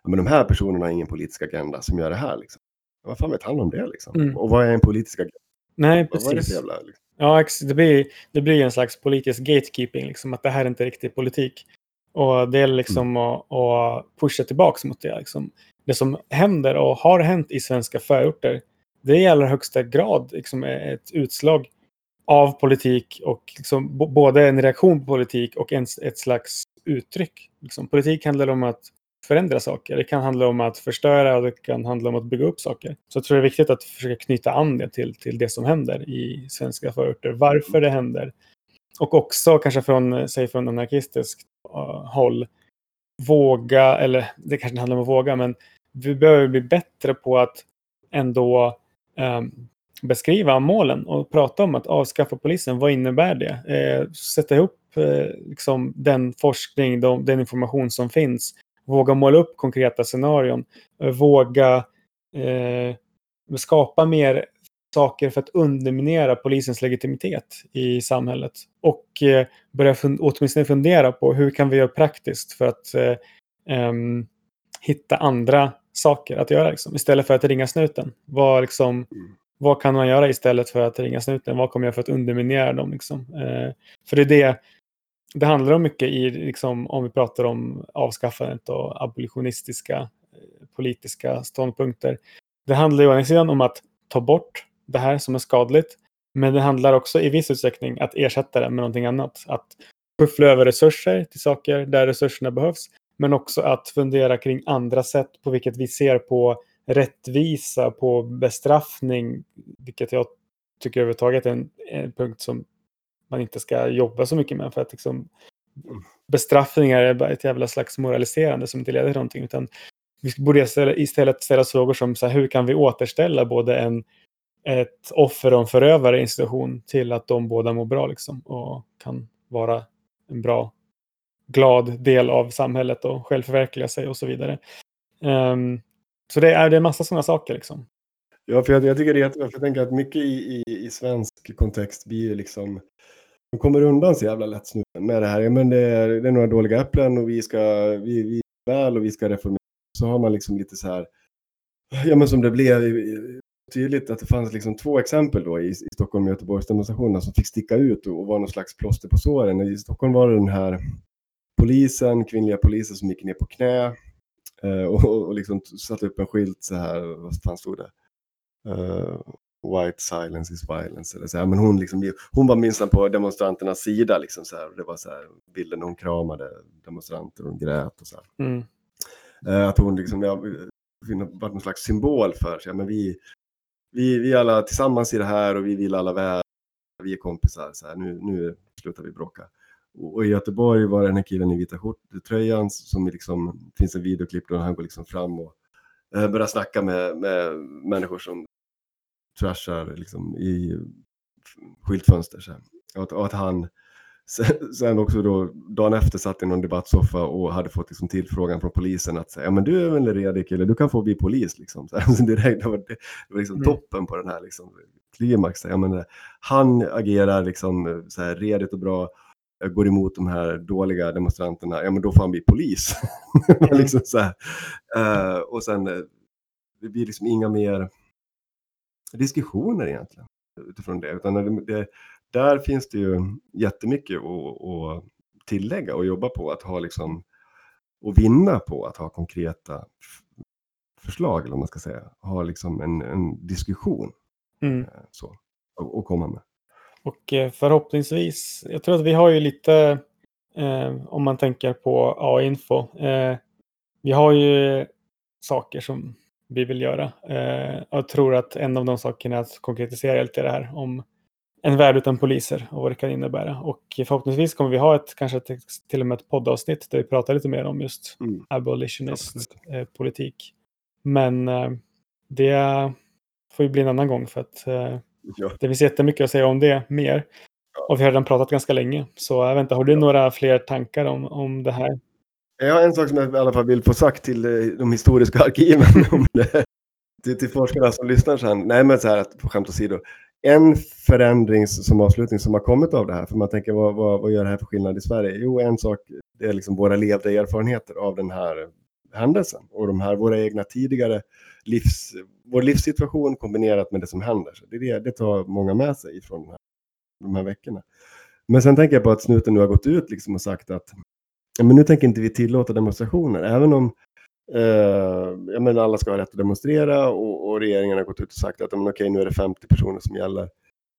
ja, men de här personerna har ingen politisk agenda som gör det här. Liksom. Vad fan vet han om det? Liksom?
Mm.
Och vad är en politisk agenda?
Nej,
Vad, vad är det för
precis.
jävla... Liksom?
Ja, det blir, det blir en slags politisk gatekeeping, liksom, att det här är inte riktig politik. Och det gäller liksom att, att pusha tillbaka mot det. Liksom. Det som händer och har hänt i svenska förorter, det är i allra högsta grad liksom, ett utslag av politik och liksom, både en reaktion på politik och en, ett slags uttryck. Liksom, politik handlar om att förändra saker. Det kan handla om att förstöra och det kan handla om att bygga upp saker. Så jag tror det är viktigt att försöka knyta an det till, till det som händer i svenska förorter. Varför det händer. Och också kanske från, säg från anarkistiskt uh, håll våga, eller det kanske inte handlar om att våga, men vi behöver bli bättre på att ändå um, beskriva målen och prata om att avskaffa polisen. Vad innebär det? Eh, sätta ihop eh, liksom den forskning, de, den information som finns. Våga måla upp konkreta scenarion. Eh, våga eh, skapa mer saker för att underminera polisens legitimitet i samhället. Och eh, börja fun- åtminstone fundera på hur kan vi göra praktiskt för att eh, hitta andra saker att göra. Liksom, istället för att ringa snuten. Vad, liksom,
Mm.
vad kan man göra istället för att ringa snuten? Vad kommer jag för att underminera dem? Liksom? Eh, för det är det det handlar om mycket i, liksom, om vi pratar om avskaffandet och abolitionistiska eh, politiska ståndpunkter. Det handlar ju å ena sidan om att ta bort det här som är skadligt. Men det handlar också i viss utsträckning att ersätta det med någonting annat. Att puffla över resurser till saker där resurserna behövs. Men också att fundera kring andra sätt på vilket vi ser på rättvisa, på bestraffning. Vilket jag tycker överhuvudtaget är en, en punkt som man inte ska jobba så mycket med. För att liksom, bestraffningar är bara ett jävla slags moraliserande som inte leder till någonting. Utan vi borde istället- ställa oss frågor som så här, hur kan vi återställa både en, ett offer och en förövare i en situation till att de båda mår bra liksom, och kan vara en bra, glad del av samhället och självförverkliga sig och så vidare. Ehm, så det är, det är en massa sådana saker. Liksom.
Ja, för jag, jag tycker det är jättebra, för jag tänker att mycket i, i, i svensk kontext blir liksom de kommer undan så jävla lätt nu med det här. Ja, men det, är, det är några dåliga äpplen och vi ska, vi, vi är väl och vi ska reformera. Så har man liksom lite så här, ja men som det blev tydligt att det fanns liksom två exempel då i, i Stockholm och Göteborgs som fick sticka ut och, och var någon slags plåster på såren. I Stockholm var det den här polisen, kvinnliga polisen som gick ner på knä eh, och, och liksom satte upp en skylt så här, vad fan stod det? Eh, White silence is violence. Eller så här. Men hon, liksom, hon var minst på demonstranternas sida. Liksom, så här. Det var så här, bilden hon kramade demonstranter och hon grät. Och så här.
Mm.
Eh, att hon liksom, ja, var någon slags symbol för sig. Men vi, vi, vi är alla tillsammans i det här och vi vill alla väl. Vi är kompisar. Så här. Nu, nu slutar vi bråka. Och, i Göteborg var det den här killen i vita skjortröjan som liksom, det finns en videoklipp där han går liksom fram och eh, börjar snacka med, med människor som trashar liksom i skyltfönster. Så här. Och, att, och att han (laughs) sen, också då dagen efter satt i någon debattsoffa och hade fått liksom tillfrågan från polisen att säga, ja men du är väl en redig kille, du kan få bli polis liksom. Så (laughs) så direkt, det var, det var liksom
Mm.
toppen på den här liksom, klimax. Ja, men, eh, han agerar liksom eh, så här redigt och bra, eh, går emot de här dåliga demonstranterna, ja men då får han bli polis. (laughs)
Mm.
liksom så. Eh, och sen, det blir liksom inga mer diskussioner egentligen utifrån det. Utan det, där finns det ju jättemycket att, att tillägga och jobba på. Att ha liksom, och vinna på att ha konkreta förslag, eller vad man ska säga. Ha liksom en, en diskussion
Mm.
eh, så, och, och komma med.
Och eh, förhoppningsvis, jag tror att vi har ju lite, eh, om man tänker på AI-info, eh, vi har ju saker som vi vill göra. Eh, jag tror att en av de sakerna är att konkretisera lite det här om en värld utan poliser och vad det kan innebära. Och förhoppningsvis kommer vi ha ett, kanske ett, till och med ett poddavsnitt där vi pratar lite mer om just
Mm.
abolitionist eh, politik. Men eh, det får ju bli en annan gång för att eh,
Ja.
det finns jättemycket att säga om det mer. Och vi har redan pratat ganska länge. Så jag vet inte, har du några fler tankar om, om det här?
Jag har en sak som jag i alla fall vill få sagt till eh, de historiska arkiven. (laughs) Till, till forskarna som lyssnar sen. Nej men så här, att, på skämt åsido. En förändring som avslutning som har kommit av det här. För man tänker vad, vad, vad gör det här för skillnad i Sverige? Jo, en sak det är liksom våra levda erfarenheter av den här händelsen. Och de här våra egna tidigare livs, vår livssituation kombinerat med det som händer. Så det, det, det tar många med sig från de här, de här veckorna. Men sen tänker jag på att snuten nu har gått ut liksom och sagt att men nu tänker inte vi tillåta demonstrationer. Även om eh, jag menar, alla ska ha rätt att demonstrera och, och regeringen har gått ut och sagt att men, okej, nu är det 50 personer som gäller.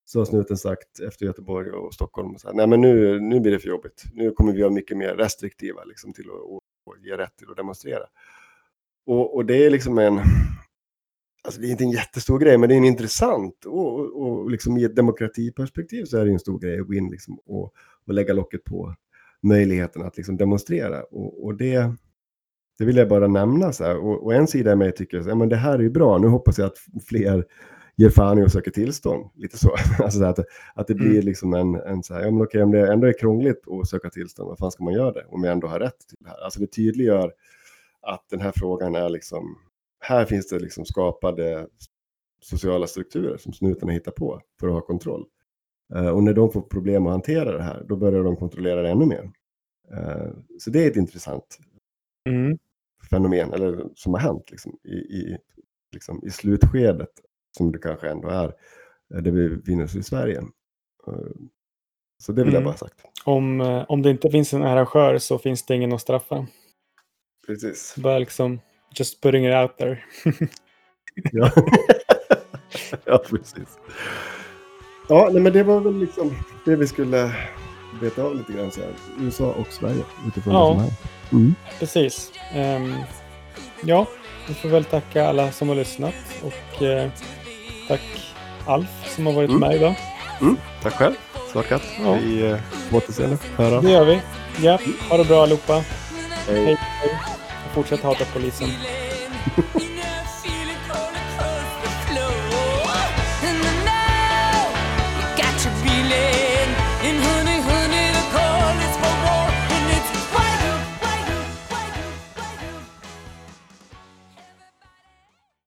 Så har snuten sagt efter Göteborg och Stockholm. Så här, Nej, men nu, nu blir det för jobbigt. Nu kommer vi vara mycket mer restriktiva liksom, till att och, och ge rätt till att demonstrera. Och, och det är liksom en... Alltså det är inte en jättestor grej, men det är en intressant och, och, och liksom i ett demokratiperspektiv så är det en stor grej att gå in liksom och, och lägga locket på möjligheten att liksom demonstrera. Och, och det, det vill jag bara nämna. Så. Och, och en sida mig tycker att ja, men det här är ju bra. Nu hoppas jag att fler ger fan i att söka tillstånd. Lite så. (laughs) Alltså så att, att det blir
Mm.
liksom en, en så här, ja men okej om det ändå är krångligt att söka tillstånd, vad fan ska man göra det? Om jag ändå har rätt till det här. Alltså det tydliggör att den här frågan är liksom, här finns det liksom skapade sociala strukturer som snutarna hittar på för att ha kontroll. Eh, och när de får problem att hantera det här, då börjar de kontrollera det ännu mer. Eh, så det är ett intressant
Mm.
fenomen, eller som har hänt liksom, i, i, liksom, i slutskedet, som det kanske ändå är, eh, där vi befinner oss i Sverige. Så det vill jag
Mm.
bara ha sagt.
Om, om det inte finns en arrangör så finns det ingen att straffa.
Precis.
Bara liksom just putting it out there.
Ja, (laughs) (laughs) ja precis. Ja, nej, men det var väl liksom det vi skulle beta av lite grann så här. USA och Sverige utifrån
Ja.
det som är. Mm.
Precis. Ehm, ja, vi får väl tacka alla som har lyssnat och eh, tack Alf som har varit
Mm.
med idag.
Tack själv, Svartkatt.
Ja.
Vi eh, på återseende. Höra.
Det gör vi. Ja, ha det bra allihopa.
Hej.
Hej. fortsätt hata polisen. (laughs)